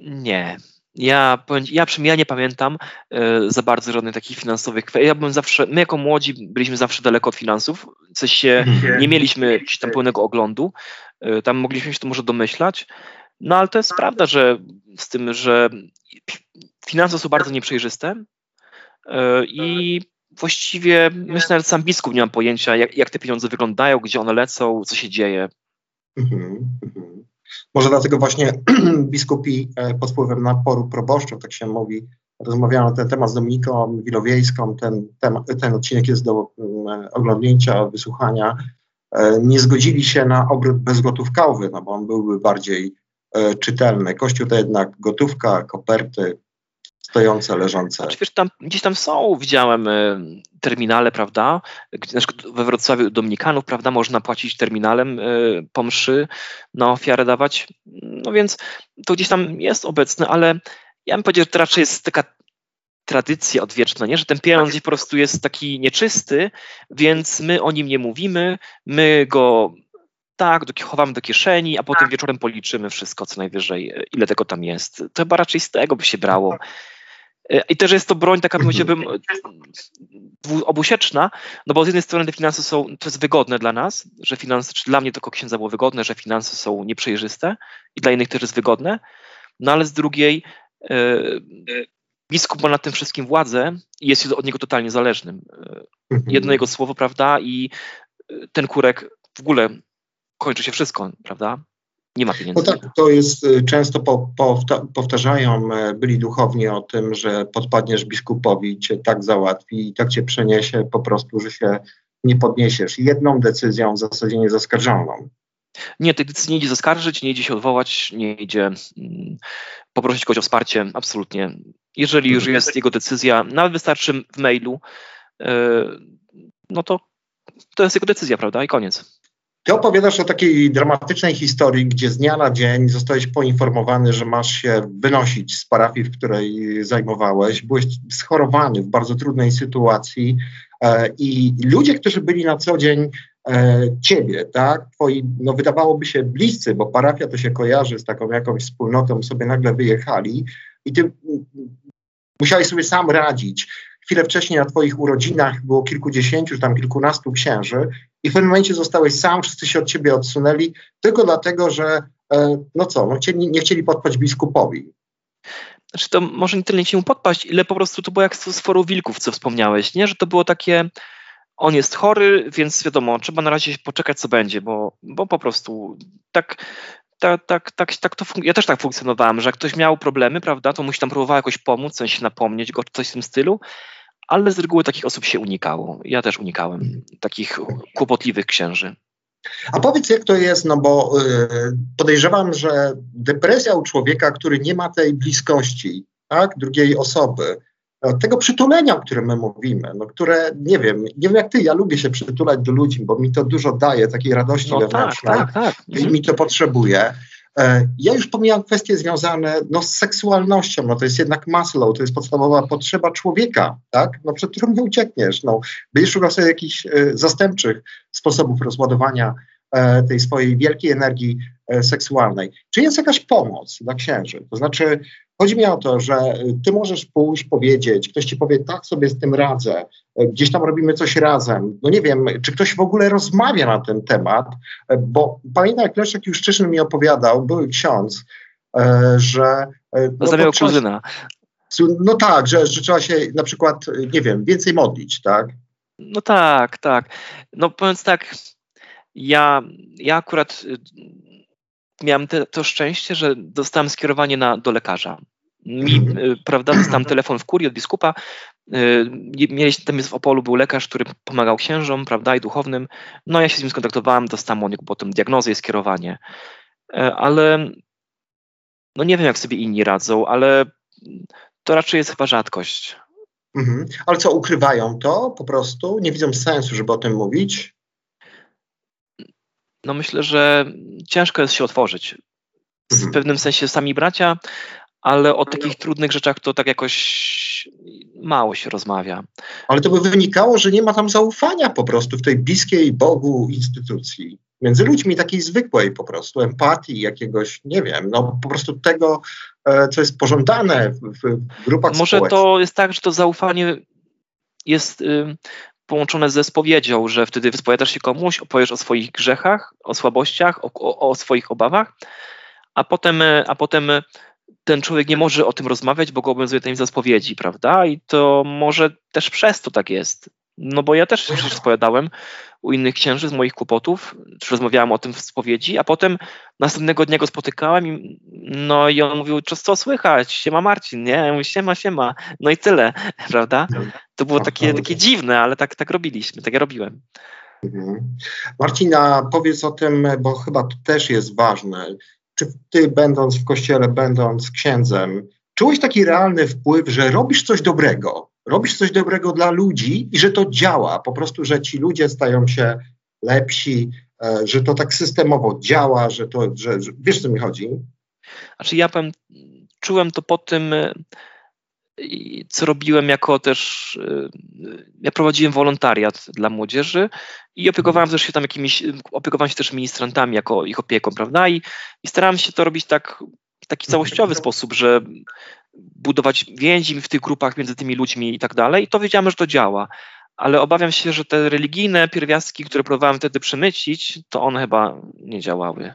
Nie. Ja, ja przynajmniej ja nie pamiętam e, za bardzo żadnych takich finansowych kwestii. Ja bym zawsze, my jako młodzi byliśmy zawsze daleko od finansów, w sensie nie mieliśmy tam pełnego oglądu, e, tam mogliśmy się to może domyślać, no ale to jest prawda, że z tym, że finanse są bardzo nieprzejrzyste e, i właściwie myślę, że sam biskup nie ma pojęcia, jak, jak te pieniądze wyglądają, gdzie one lecą, co się dzieje. Mhm, mhm. Może dlatego właśnie [CLEARS THROAT] biskupi e, pod wpływem naporu proboszczów, tak się mówi, rozmawiałem na ten temat z Dominiką Wilowiejską, ten, temat, ten odcinek jest do um, oglądnięcia, wysłuchania, e, nie zgodzili się na obrót bezgotówkowy, no bo on byłby bardziej e, czytelny. Kościół to jednak gotówka, koperty, stojące, leżące. Znaczy, wiesz, tam, gdzieś tam są, widziałem y, terminale, prawda, na przykład we Wrocławiu Dominikanów, prawda, można płacić terminalem y, po mszy, na ofiarę dawać, no więc to gdzieś tam jest obecne, ale ja bym powiedział, że to raczej jest taka tradycja odwieczna, nie? że ten pieniądz po prostu jest taki nieczysty, więc my o nim nie mówimy, my go tak, do, chowamy do kieszeni, a potem tak. wieczorem policzymy wszystko, co najwyżej, ile tego tam jest. To chyba raczej z tego by się brało. I też jest to broń taka, powiedziałbym, obusieczna, no bo z jednej strony te finanse są, to jest wygodne dla nas, że finanse, czy dla mnie to jako księdza było wygodne, że finanse są nieprzejrzyste i dla innych też jest wygodne, no ale z drugiej e, biskup ma nad tym wszystkim władzę i jest od niego totalnie zależnym. E, mhm. Jedno jego słowo, prawda, i e, ten kurek w ogóle kończy się wszystko, prawda? nie ma pieniędzy. No tak, to jest y, często po, po, powtarzają e, byli duchowni o tym, że podpadniesz biskupowi, cię tak załatwi i tak cię przeniesie po prostu, że się nie podniesiesz. Jedną decyzją w zasadzie niezaskarżoną. Nie, tej decyzji nie idzie zaskarżyć, nie idzie się odwołać, nie idzie mm, poprosić kogoś o wsparcie, absolutnie. Jeżeli już jest jego decyzja, nawet wystarczy w mailu, yy, no to to jest jego decyzja, prawda? I koniec. Ty opowiadasz o takiej dramatycznej historii, gdzie z dnia na dzień zostałeś poinformowany, że masz się wynosić z parafii, w której zajmowałeś. Byłeś schorowany w bardzo trudnej sytuacji e, i ludzie, którzy byli na co dzień e, ciebie, tak, twoi, no wydawałoby się bliscy, bo parafia to się kojarzy z taką jakąś wspólnotą, sobie nagle wyjechali i ty musiałeś sobie sam radzić. Chwilę wcześniej na Twoich urodzinach było kilkudziesięciu, tam kilkunastu księży, i w pewnym momencie zostałeś sam, wszyscy się od ciebie odsunęli, tylko dlatego, że e, no co, no chcieli, nie chcieli podpaść biskupowi. Znaczy to może nie tyle nie mu podpaść, ile po prostu to było jak z foru wilków, co wspomniałeś, nie? Że to było takie, on jest chory, więc wiadomo, trzeba na razie poczekać, co będzie, bo, bo po prostu tak, tak, tak, tak, tak to ja też tak funkcjonowałem, że jak ktoś miał problemy, prawda, to mu się tam próbował jakoś pomóc, w sensie napomnieć go, czy coś w tym stylu, ale z reguły takich osób się unikało. Ja też unikałem mhm. takich kłopotliwych księży. A powiedz, jak to jest, no bo y, podejrzewam, że depresja u człowieka, który nie ma tej bliskości, tak, drugiej osoby, tego przytulenia, o którym my mówimy, no, które, nie wiem, nie wiem jak ty, ja lubię się przytulać do ludzi, bo mi to dużo daje, takiej radości no, wewnętrznej tak, tak, tak. i mi to potrzebuje. E, ja już pomijam kwestie związane no, z seksualnością, no to jest jednak Maslow, to jest podstawowa potrzeba człowieka, tak, no, przed którą nie uciekniesz. No. Będziesz szukał sobie jakichś e, zastępczych sposobów rozładowania e, tej swojej wielkiej energii seksualnej. Czy jest jakaś pomoc dla księży? To znaczy, Chodzi mi o to, że ty możesz pójść, powiedzieć, ktoś ci powie, tak sobie z tym radzę, gdzieś tam robimy coś razem. No nie wiem, czy ktoś w ogóle rozmawia na ten temat, bo pamiętam, jak Leszek Juszczyszyn mi opowiadał, były ksiądz, e, że... E, no, Zamiał kuzyna. No tak, że, że trzeba się na przykład, nie wiem, więcej modlić, tak? No tak, tak. No powiedz tak, ja, ja akurat miałem te, to szczęście, że dostałem skierowanie na, do lekarza. Mi, mhm. y, prawda, dostałem telefon w kurii od biskupa. Y, mieliśmy, tam w Opolu był lekarz, który pomagał księżom, prawda, i duchownym. No ja się z nim skontaktowałem, dostałem od niego potem diagnozę i skierowanie. E, ale no nie wiem, jak sobie inni radzą, ale to raczej jest chyba rzadkość. Mhm. Ale co, ukrywają to po prostu? Nie widzą sensu, żeby o tym mówić? No myślę, że ciężko jest się otworzyć. W Mhm. pewnym sensie sami bracia, ale o takich trudnych rzeczach to tak jakoś mało się rozmawia. Ale to by wynikało, że nie ma tam zaufania po prostu w tej bliskiej Bogu instytucji. Między ludźmi takiej zwykłej po prostu, empatii jakiegoś, nie wiem, no po prostu tego, e, co jest pożądane w, w grupach Może społecznych. to jest tak, że to zaufanie jest połączone ze spowiedzią, że wtedy wyspowiadasz się komuś, opowiesz o swoich grzechach, o słabościach, o, o, o swoich obawach, a potem, y, a potem ten człowiek nie może o tym rozmawiać, bo go obowiązuje tajemnica spowiedzi, prawda? I to może też przez to tak jest. No bo ja też przecież spowiadałem u innych księży z moich kłopotów, czy rozmawiałem o tym w spowiedzi, a potem następnego dnia go spotykałem i, no i on mówił, co, co słychać, siema Marcin, nie? Ja mówię, siema, siema, no i tyle, [LAUGHS] prawda? To było takie, takie dziwne, ale tak, tak robiliśmy, tak ja robiłem. Mhm. Marcina, powiedz o tym, bo chyba to też jest ważne. Czy ty, będąc w kościele, będąc księdzem, czułeś taki realny wpływ, że robisz coś dobrego, robisz coś dobrego dla ludzi i że to działa, po prostu, że ci ludzie stają się lepsi, e, że to tak systemowo działa, że to, że, że wiesz, co mi chodzi? Znaczy ja powiem, czułem to po tym, i co robiłem jako też, y, ja prowadziłem wolontariat dla młodzieży i opiekowałem się tam jakimiś, opiekowałem się też ministrantami jako ich opieką, prawda? I, i starałem się to robić tak, w taki całościowy sposób, że budować więzi w tych grupach między tymi ludźmi i tak dalej. I to wiedziałem, że to działa. Ale obawiam się, że te religijne pierwiastki, które próbowałem wtedy przemycić, to one chyba nie działały.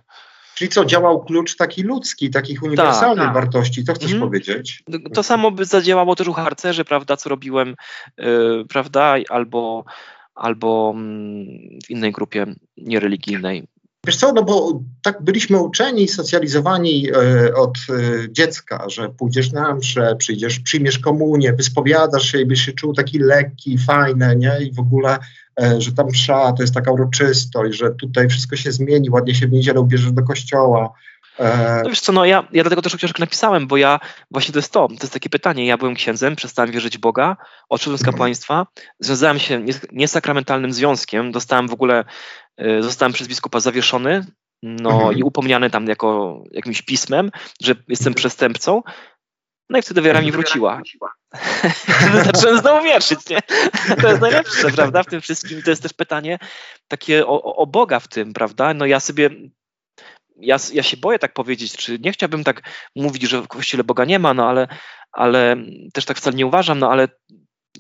Czyli co, działał klucz taki ludzki, takich uniwersalnych tak. wartości, to chcesz Mhm. powiedzieć? To samo by zadziałało też u harcerzy, prawda, co robiłem, yy, prawda, albo, albo mm, w innej grupie niereligijnej. Wiesz co, no bo tak byliśmy uczeni, socjalizowani e, od e, dziecka, że pójdziesz na mszę, przyjdziesz, przyjmiesz komunię, wyspowiadasz się i byś się czuł taki lekki, fajny, nie? I w ogóle, e, że ta msza to jest taka uroczystość, że tutaj wszystko się zmieni, ładnie się w niedzielę ubierzesz do kościoła. No wiesz co, no ja, ja dlatego też książkę napisałem, bo ja, właśnie to jest to, to jest takie pytanie, ja byłem księdzem, przestałem wierzyć w Boga, odszedłem z kapłaństwa, związałem się nies- niesakramentalnym związkiem, dostałem w ogóle, y, zostałem przez biskupa zawieszony, no Mhm. i upomniany tam jako jakimś pismem, że jestem przestępcą, no i wtedy wiara mi wróciła. [LAUGHS] Zacząłem znowu wierzyć, nie? To jest najlepsze, [LAUGHS] prawda, w tym wszystkim. I to jest też pytanie takie o- o Boga w tym, prawda? No ja sobie, ja, ja się boję tak powiedzieć, czy nie chciałbym tak mówić, że w Kościele Boga nie ma, no ale, ale też tak wcale nie uważam, no ale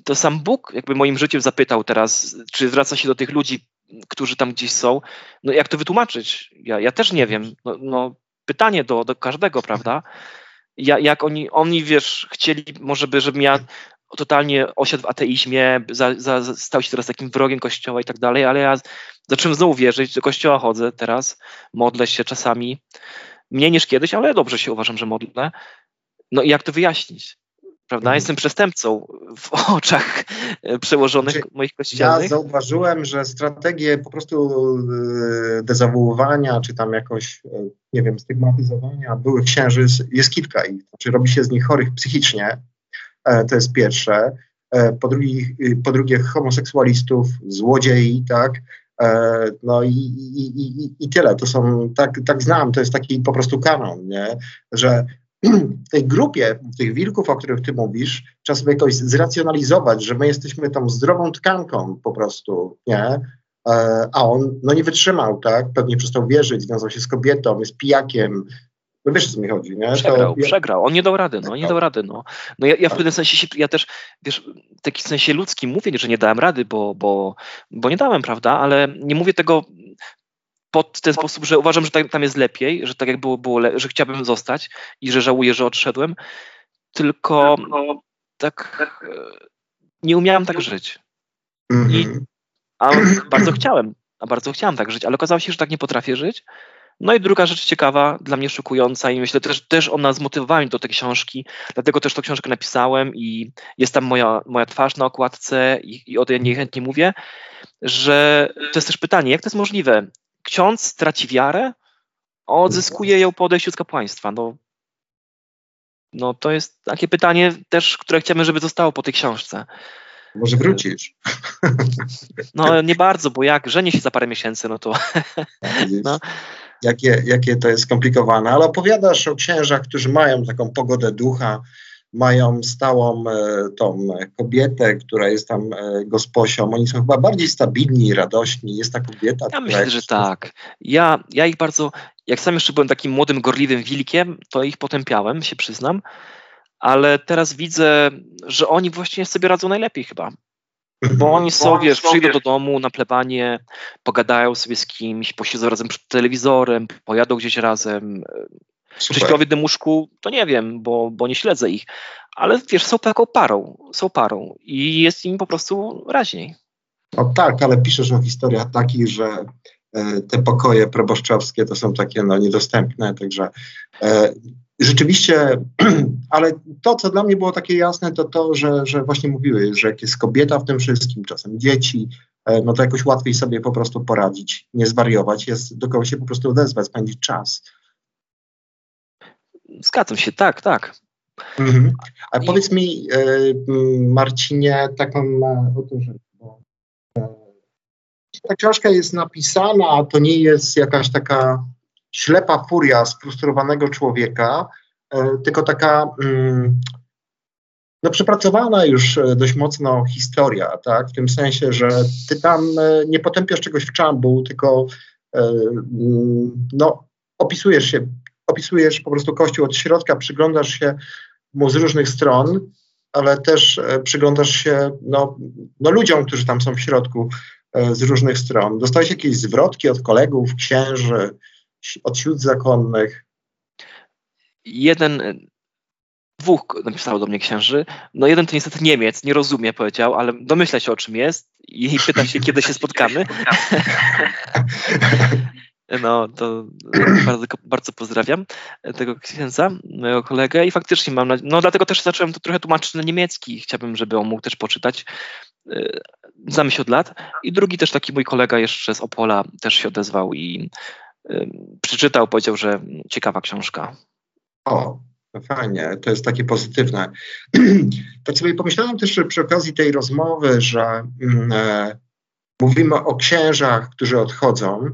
to sam Bóg jakby moim życiem zapytał teraz, czy zwraca się do tych ludzi, którzy tam gdzieś są, no jak to wytłumaczyć? Ja, ja też nie wiem. No, no pytanie do, do każdego, prawda? Ja, jak oni, oni, wiesz, chcieli może by, żebym ja totalnie osiadł w ateizmie, za, za, stał się teraz takim wrogiem kościoła i tak dalej, ale ja zacząłem znowu wierzyć, do kościoła chodzę teraz, modlę się czasami, mniej niż kiedyś, ale dobrze się uważam, że modlę. No i jak to wyjaśnić? Prawda? Mhm. Jestem przestępcą w [LAUGHS] oczach przełożonych Znaczy, moich Ja kościelnych. zauważyłem, że strategie po prostu e, dezawuowania, czy tam jakoś, e, nie wiem, stygmatyzowania byłych księży jest kilka ich. Znaczy robi się z nich chorych psychicznie, to jest pierwsze. E, Po drugie, po drugie homoseksualistów, złodziei, tak. E, No i, i, i, i- tyle. To są, tak, tak znam, to jest taki po prostu kanon, nie? że [CLEARS THROAT] w tej grupie, tych wilków, o których ty mówisz, trzeba sobie jakoś zracjonalizować, że my jesteśmy tą zdrową tkanką po prostu, nie? E, A on no nie wytrzymał, tak? Pewnie przestał wierzyć, związał się z kobietą, jest pijakiem. No wiesz, o co mi chodzi, nie? Przegrał, To- przegrał. On nie dał rady, no, nie Przegrał. dał rady, no. No ja, ja w pewnym sensie się, ja też, wiesz, w takim sensie ludzkim mówię, że nie dałem rady, bo, bo, bo nie dałem, prawda, ale nie mówię tego pod ten sposób, że uważam, że tam, jest lepiej, że tak jak było, było le- że chciałbym zostać i że żałuję, że odszedłem, tylko tak e, nie umiałem tak żyć. Mhm. A bardzo chciałem, a bardzo chciałem tak żyć, ale okazało się, że tak nie potrafię żyć. No i druga rzecz ciekawa, dla mnie szokująca i myślę też, też ona zmotywowała mnie do tej książki, dlatego też tą książkę napisałem i jest tam moja, moja twarz na okładce i, i o tej niechętnie mówię, że to jest też pytanie, jak to jest możliwe? Ksiądz traci wiarę, a odzyskuje ją po odejściu z kapłaństwa. No, No to jest takie pytanie też, które chciałbym, żeby zostało po tej książce. Może wrócisz. No nie bardzo, bo jak żenię się za parę miesięcy, no to... [LAUGHS] No. Jakie, jakie to jest skomplikowane, ale opowiadasz o księżach, którzy mają taką pogodę ducha, mają stałą e, tą kobietę, która jest tam e, gosposią. Oni są chyba bardziej stabilni radośni. Jest ta kobieta. Ja myślę, że tak. Ja, ja ich bardzo, jak sam jeszcze byłem takim młodym, gorliwym wilkiem, to ich potępiałem, się przyznam, ale teraz widzę, że oni właśnie sobie radzą najlepiej chyba. Bo oni wiesz, przyjdą do domu na plebanie, pogadają sobie z kimś, posiedzą razem przed telewizorem, pojadą gdzieś razem. Super. Czy jednym łóżku, to nie wiem, bo, bo nie śledzę ich. Ale wiesz, są taką parą, są parą i jest im po prostu raźniej. No tak, ale piszesz o historiach takich, że e, te pokoje proboszczowskie to są takie no, niedostępne, także e, rzeczywiście, [CLEARS THROAT] ale to, co dla mnie było takie jasne, to to, że, że właśnie mówiłeś, że jak jest kobieta w tym wszystkim, czasem dzieci, e, no to jakoś łatwiej sobie po prostu poradzić, nie zwariować, jest do kogoś się po prostu odezwać, spędzić czas. Zgadzam się, tak, tak. Mhm. A I... powiedz mi, e, Marcinie, taką e, oto rzecz, bo ta książka jest napisana, a to nie jest jakaś taka ślepa furia sfrustrowanego człowieka, e, tylko taka mm, no, przepracowana już e, dość mocno historia, tak? w tym sensie, że ty tam e, nie potępiasz czegoś w czambu, tylko mm, no, opisujesz się, opisujesz po prostu Kościół od środka, przyglądasz się mu z różnych stron, ale też przyglądasz się no, no ludziom, którzy tam są w środku z różnych stron. Dostałeś jakieś zwrotki od kolegów, księży, od siód zakonnych? Jeden, dwóch napisało do mnie księży. No jeden to niestety Niemiec, nie rozumie, powiedział, ale domyśla się o czym jest i pyta się, kiedy się spotkamy. [LAUGHS] No, to bardzo, bardzo pozdrawiam tego księdza, mojego kolegę i faktycznie mam, no dlatego też zacząłem to trochę tłumaczyć na niemiecki, chciałbym, żeby on mógł też poczytać. Znamy się od lat. I drugi też taki mój kolega jeszcze z Opola też się odezwał i przeczytał, powiedział, że ciekawa książka. O, fajnie, to jest takie pozytywne. [CLEARS THROAT] tak sobie pomyślałem też przy okazji tej rozmowy, że mm, e, mówimy o księżach, którzy odchodzą,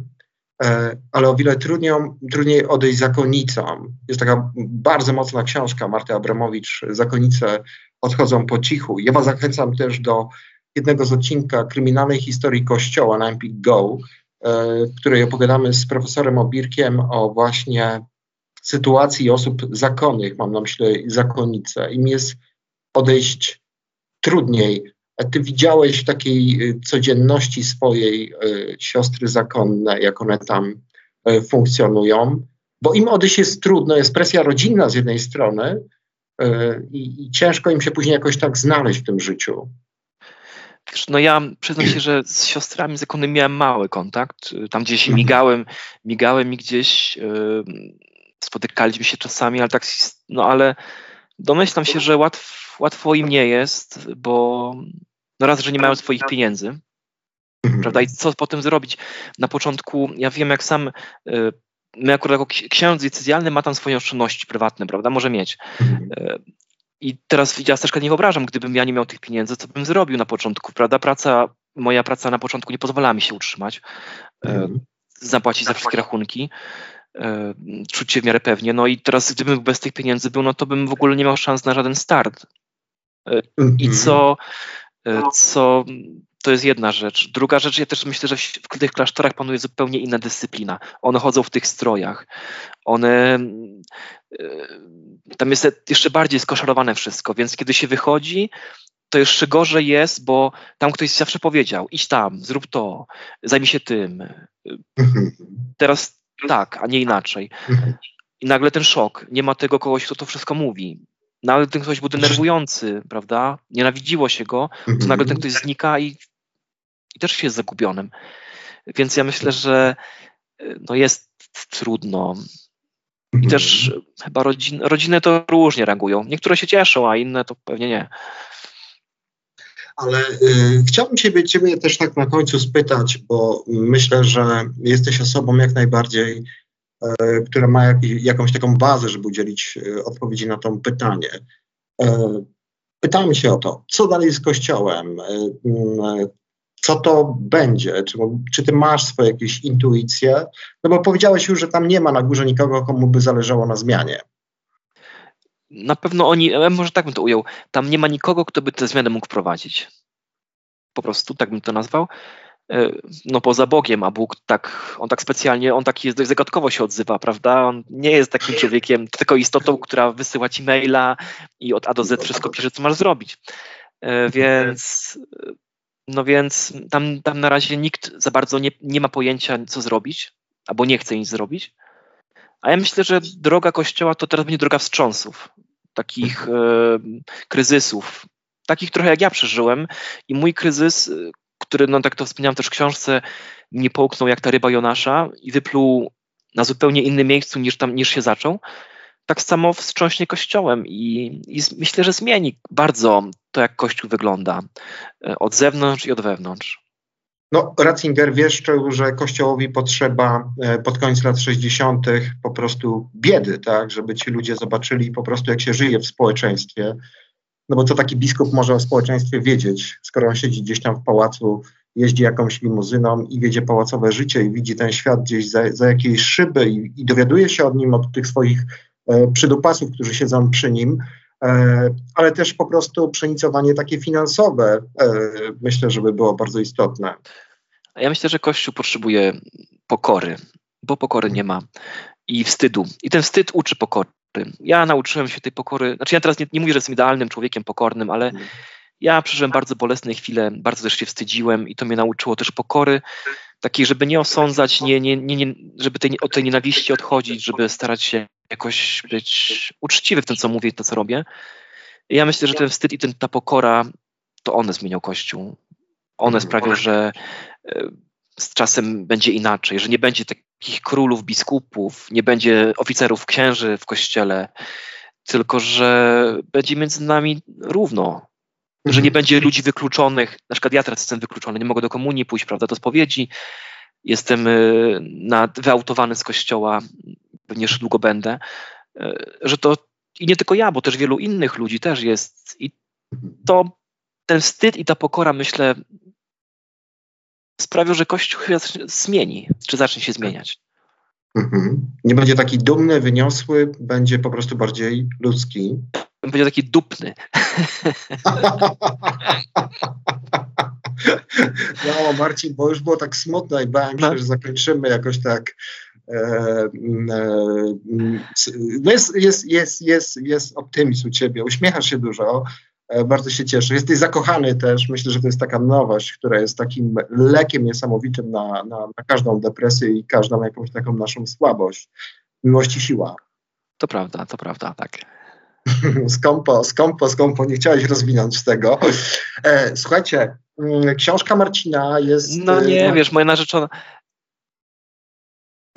e, ale o wiele trudniej, trudniej odejść zakonnicom. Jest taka bardzo mocna książka Marty Abramowicz, Zakonice odchodzą po cichu. Ja was zachęcam też do jednego z odcinka kryminalnej historii Kościoła na Empik Go, w której opowiadamy z profesorem Obirkiem o właśnie sytuacji osób zakonnych, mam na myśli zakonnice. Im jest odejść trudniej. A ty widziałeś w takiej e, codzienności swojej e, siostry zakonne, jak one tam funkcjonują, bo im odejść jest trudno, jest presja rodzinna z jednej strony i, i ciężko im się później jakoś tak znaleźć w tym życiu. No ja przyznam się, że z siostrami zakonnymi miałem mały kontakt. Tam gdzieś mhm. migałem, migałem i gdzieś yy, spotykaliśmy się czasami, ale tak, no ale domyślam się, że łatw, łatwo im nie jest, bo no raz, że nie mają swoich pieniędzy, mhm. prawda, i co potem zrobić? Na początku, ja wiem jak sam yy, my akurat jako księdz decyzjalny ma tam swoje oszczędności prywatne, prawda, może mieć. I teraz ja też nie wyobrażam, gdybym ja nie miał tych pieniędzy, co bym zrobił na początku, prawda? Praca, moja praca na początku nie pozwalała mi się utrzymać, mm. zapłacić za wszystkie rachunki, e, czuć się w miarę pewnie. No i teraz gdybym bez tych pieniędzy był, no to bym w ogóle nie miał szans na żaden start. E, I mhm. co, co to jest jedna rzecz. Druga rzecz, ja też myślę, że w tych klasztorach panuje zupełnie inna dyscyplina. One chodzą w tych strojach. One tam jest jeszcze bardziej skoszarowane wszystko, więc kiedy się wychodzi, to jeszcze gorzej jest, bo tam ktoś zawsze powiedział, idź tam, zrób to, zajmij się tym. Teraz tak, a nie inaczej. I nagle ten szok, nie ma tego kogoś, kto to wszystko mówi. Nawet ten ktoś był denerwujący, prawda? Nienawidziło się go, to nagle ten ktoś znika i, i też się jest zagubionym. Więc ja myślę, że no jest trudno. I mhm. też chyba rodzin, rodziny to różnie reagują. Niektóre się cieszą, a inne to pewnie nie. Ale y, chciałbym ciebie, ciebie też tak na końcu spytać, bo myślę, że jesteś osobą jak najbardziej która ma jakąś taką bazę, żeby udzielić odpowiedzi na to pytanie. Pytamy się o to, co dalej z Kościołem, co to będzie, czy, czy ty masz swoje jakieś intuicje, no bo powiedziałeś już, że tam nie ma na górze nikogo, komu by zależało na zmianie. Na pewno oni, e, może tak bym to ujął, tam nie ma nikogo, kto by te zmiany mógł wprowadzić. Po prostu, tak bym to nazwał. E, no poza Bogiem, a Bóg tak, on tak specjalnie, on tak jest dość zagadkowo się odzywa, prawda? On nie jest takim człowiekiem, [LAUGHS] tylko istotą, która wysyła ci maila i od A do Z wszystko pisze, co masz zrobić. E, więc no więc tam, tam na razie nikt za bardzo nie, nie ma pojęcia, co zrobić, albo nie chce nic zrobić. A ja myślę, że droga Kościoła to teraz będzie droga wstrząsów, takich e, kryzysów, takich trochę jak ja przeżyłem. I mój kryzys, który, no tak to wspomniałem też w książce, mnie połknął jak ta ryba Jonasza i wypluł na zupełnie innym miejscu niż tam, niż się zaczął tak samo wstrząśnie Kościołem i, i myślę, że zmieni bardzo to, jak Kościół wygląda e, od zewnątrz i od wewnątrz. No, Ratzinger wieszczył, że Kościołowi potrzeba e, pod koniec lat 60. po prostu biedy, tak, żeby ci ludzie zobaczyli po prostu, jak się żyje w społeczeństwie. No bo co taki biskup może o społeczeństwie wiedzieć, skoro on siedzi gdzieś tam w pałacu, jeździ jakąś limuzyną i wiedzie pałacowe życie i widzi ten świat gdzieś za, za jakiejś szyby i, i dowiaduje się od nim, od tych swoich E, przydupasów, którzy siedzą przy nim, e, ale też po prostu przenicowanie takie finansowe e, myślę, żeby było bardzo istotne. Ja myślę, że Kościół potrzebuje pokory, bo pokory nie ma i wstydu. I ten wstyd uczy pokory. Ja nauczyłem się tej pokory, znaczy ja teraz nie, nie mówię, że jestem idealnym człowiekiem pokornym, ale ja przeżyłem bardzo bolesne chwile, bardzo też się wstydziłem i to mnie nauczyło też pokory, takiej, żeby nie osądzać, nie, nie, nie, nie, żeby tej, od tej nienawiści odchodzić, żeby starać się jakoś być uczciwy w tym, co mówię i to, co robię. I ja myślę, że ten wstyd i ten, ta pokora, to one zmienią Kościół. One mhm. sprawią, że z czasem będzie inaczej, że nie będzie takich królów, biskupów, nie będzie oficerów, księży w Kościele, tylko że będzie między nami równo, że nie mhm. będzie ludzi wykluczonych, na przykład ja teraz jestem wykluczony, nie mogę do komunii pójść, prawda, do spowiedzi, jestem y, na, wyautowany z kościoła, pewnie jeszcze długo będę, y, że to i nie tylko ja, bo też wielu innych ludzi też jest. I to ten wstyd i ta pokora, myślę, sprawią, że Kościół chyba zmieni, czy zacznie się zmieniać. Mhm. Nie będzie taki dumny, wyniosły, będzie po prostu bardziej ludzki powiedział taki dupny. [LAUGHS] No, Marcin, bo już było tak smutno i bałem się, no. że zakończymy jakoś tak. E, e, no jest, jest, jest, jest, jest optymizm u ciebie, uśmiechasz się dużo, bardzo się cieszę. Jesteś zakochany też, myślę, że to jest taka nowość, która jest takim lekiem niesamowitym na, na, na każdą depresję i każdą jakąś taką naszą słabość. Miłość i siła. To prawda, to prawda, tak. [LAUGHS] skąpo, skąpo, skąpo, nie chciałeś rozwinąć tego. E, słuchajcie, mm, książka Marcina jest... No nie, e, wiesz, moja narzeczona...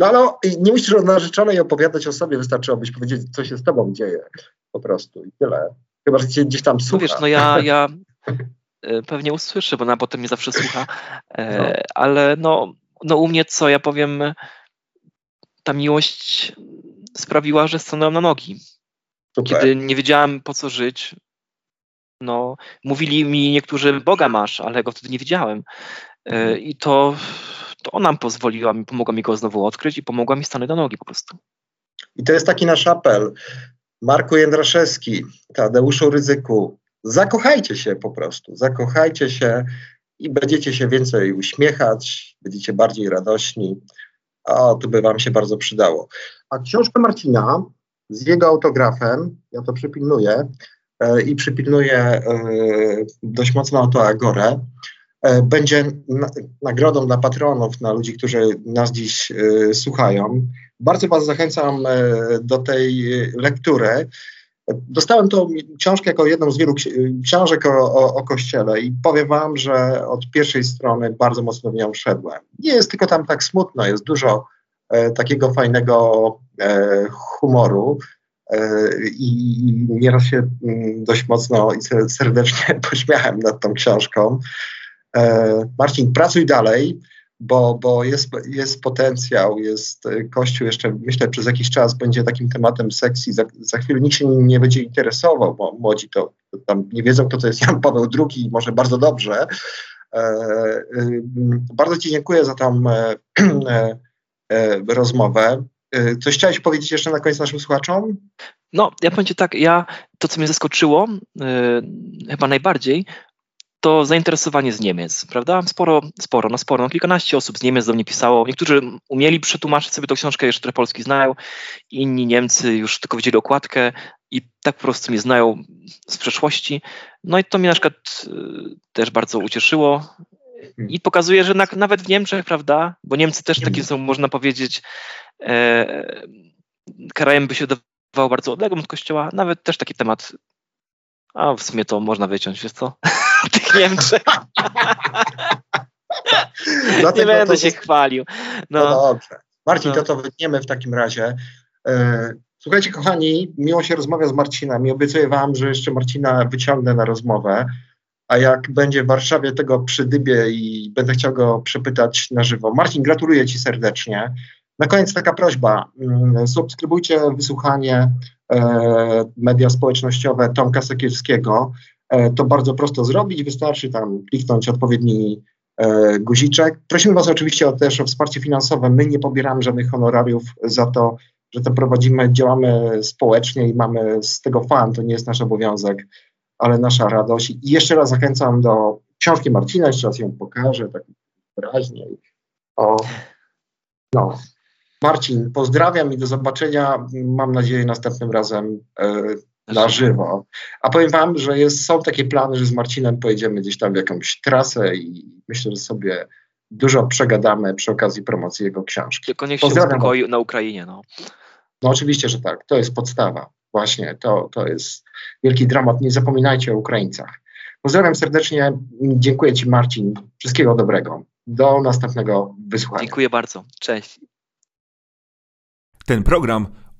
No, no, nie musisz o narzeczonej opowiadać o sobie, wystarczyłobyś powiedzieć, co się z tobą dzieje, po prostu i tyle. Chyba, że cię gdzieś tam słucha. No wiesz, no ja, [LAUGHS] ja e, pewnie usłyszę, bo ona potem mnie zawsze słucha, no. ale no, no u mnie co, ja powiem, ta miłość sprawiła, że stanąłem na nogi. Super. Kiedy nie wiedziałem po co żyć, no, mówili mi niektórzy, Boga masz, ale go wtedy nie widziałem. E, mhm. I to, to ona pozwoliła mi, pomogła mi go znowu odkryć i pomogła mi stanąć na nogi po prostu. I to jest taki nasz apel. Marku Jędraszewski, Tadeuszu Ryzyku, zakochajcie się po prostu, zakochajcie się i będziecie się więcej uśmiechać, będziecie bardziej radośni. O, to by wam się bardzo przydało. A książka Marcina z jego autografem, ja to przypilnuję e, i przypilnuję e, dość mocno to Agorę, będzie na, nagrodą dla patronów, na ludzi, którzy nas dziś słuchają. Bardzo Was zachęcam do tej lektury. Dostałem tą książkę jako jedną z wielu książek o, o, o, Kościele i powiem Wam, że od pierwszej strony bardzo mocno w nią wszedłem. Nie jest tylko tam tak smutno, jest dużo e, takiego fajnego e, humoru. E, I nieraz się mm, dość mocno i serdecznie [LAUGHS] pośmiałem nad tą książką. E, Marcin, pracuj dalej, bo, bo jest, jest potencjał, jest y, Kościół jeszcze, myślę, przez jakiś czas będzie takim tematem sekcji. Za, za chwilę nikt się nie będzie interesował, bo młodzi to, to tam nie wiedzą, kto to jest Jan Paweł II, może bardzo dobrze. E, e, bardzo Ci dziękuję za e, e, e rozmowę. E, coś chciałeś powiedzieć jeszcze na koniec naszym słuchaczom? No, ja powiem Ci tak, ja, to co mnie zaskoczyło chyba najbardziej, to zainteresowanie z Niemiec, prawda? Sporo, sporo, no sporo. No kilkanaście osób z Niemiec do mnie pisało. Niektórzy umieli przetłumaczyć sobie tą książkę, jeszcze trochę polski znają. Inni Niemcy już tylko widzieli okładkę i tak po prostu mnie znają z przeszłości. No i to mnie na przykład y, też bardzo ucieszyło. I pokazuje, że na, nawet w Niemczech, prawda? Bo Niemcy też takie są, można powiedzieć, e, krajem by się wydawało bardzo odległym od kościoła. Nawet też taki temat a w sumie to można wyciąć, wiesz co? [LAUGHS] Tych Niemczech. [LAUGHS] nie będę się chwalił. No. no dobrze. Marcin, no. to to wytniemy w takim razie. E, słuchajcie, kochani, miło się rozmawia z Marcinem i obiecuję wam, że jeszcze Marcina wyciągnę na rozmowę, a jak będzie w Warszawie tego przydybie i będę chciał go przepytać na żywo. Marcin, gratuluję ci serdecznie. Na koniec taka prośba. Mm, subskrybujcie wysłuchanie E, media społecznościowe Tomka Sekielskiego. E, to bardzo prosto zrobić, wystarczy tam kliknąć odpowiedni e, guziczek. Prosimy Was oczywiście też o wsparcie finansowe. My nie pobieramy żadnych honorariów za to, że to prowadzimy, działamy społecznie i mamy z tego fan, to nie jest nasz obowiązek, ale nasza radość. I jeszcze raz zachęcam do książki Marcina, jeszcze raz ją pokażę tak wyraźnie. O, no, Marcin, pozdrawiam i do zobaczenia, mam nadzieję, następnym razem e, na żywo. A powiem Wam, że jest, są takie plany, że z Marcinem pojedziemy gdzieś tam w jakąś trasę i myślę, że sobie dużo przegadamy przy okazji promocji jego książki. Tylko niech się uspokoi na Ukrainie. No. no oczywiście, że tak. To jest podstawa. Właśnie, to, to jest wielki dramat. Nie zapominajcie o Ukraińcach. Pozdrawiam serdecznie. Dziękuję Ci, Marcin. Wszystkiego dobrego. Do następnego wysłuchania. Dziękuję bardzo. Cześć. Ten program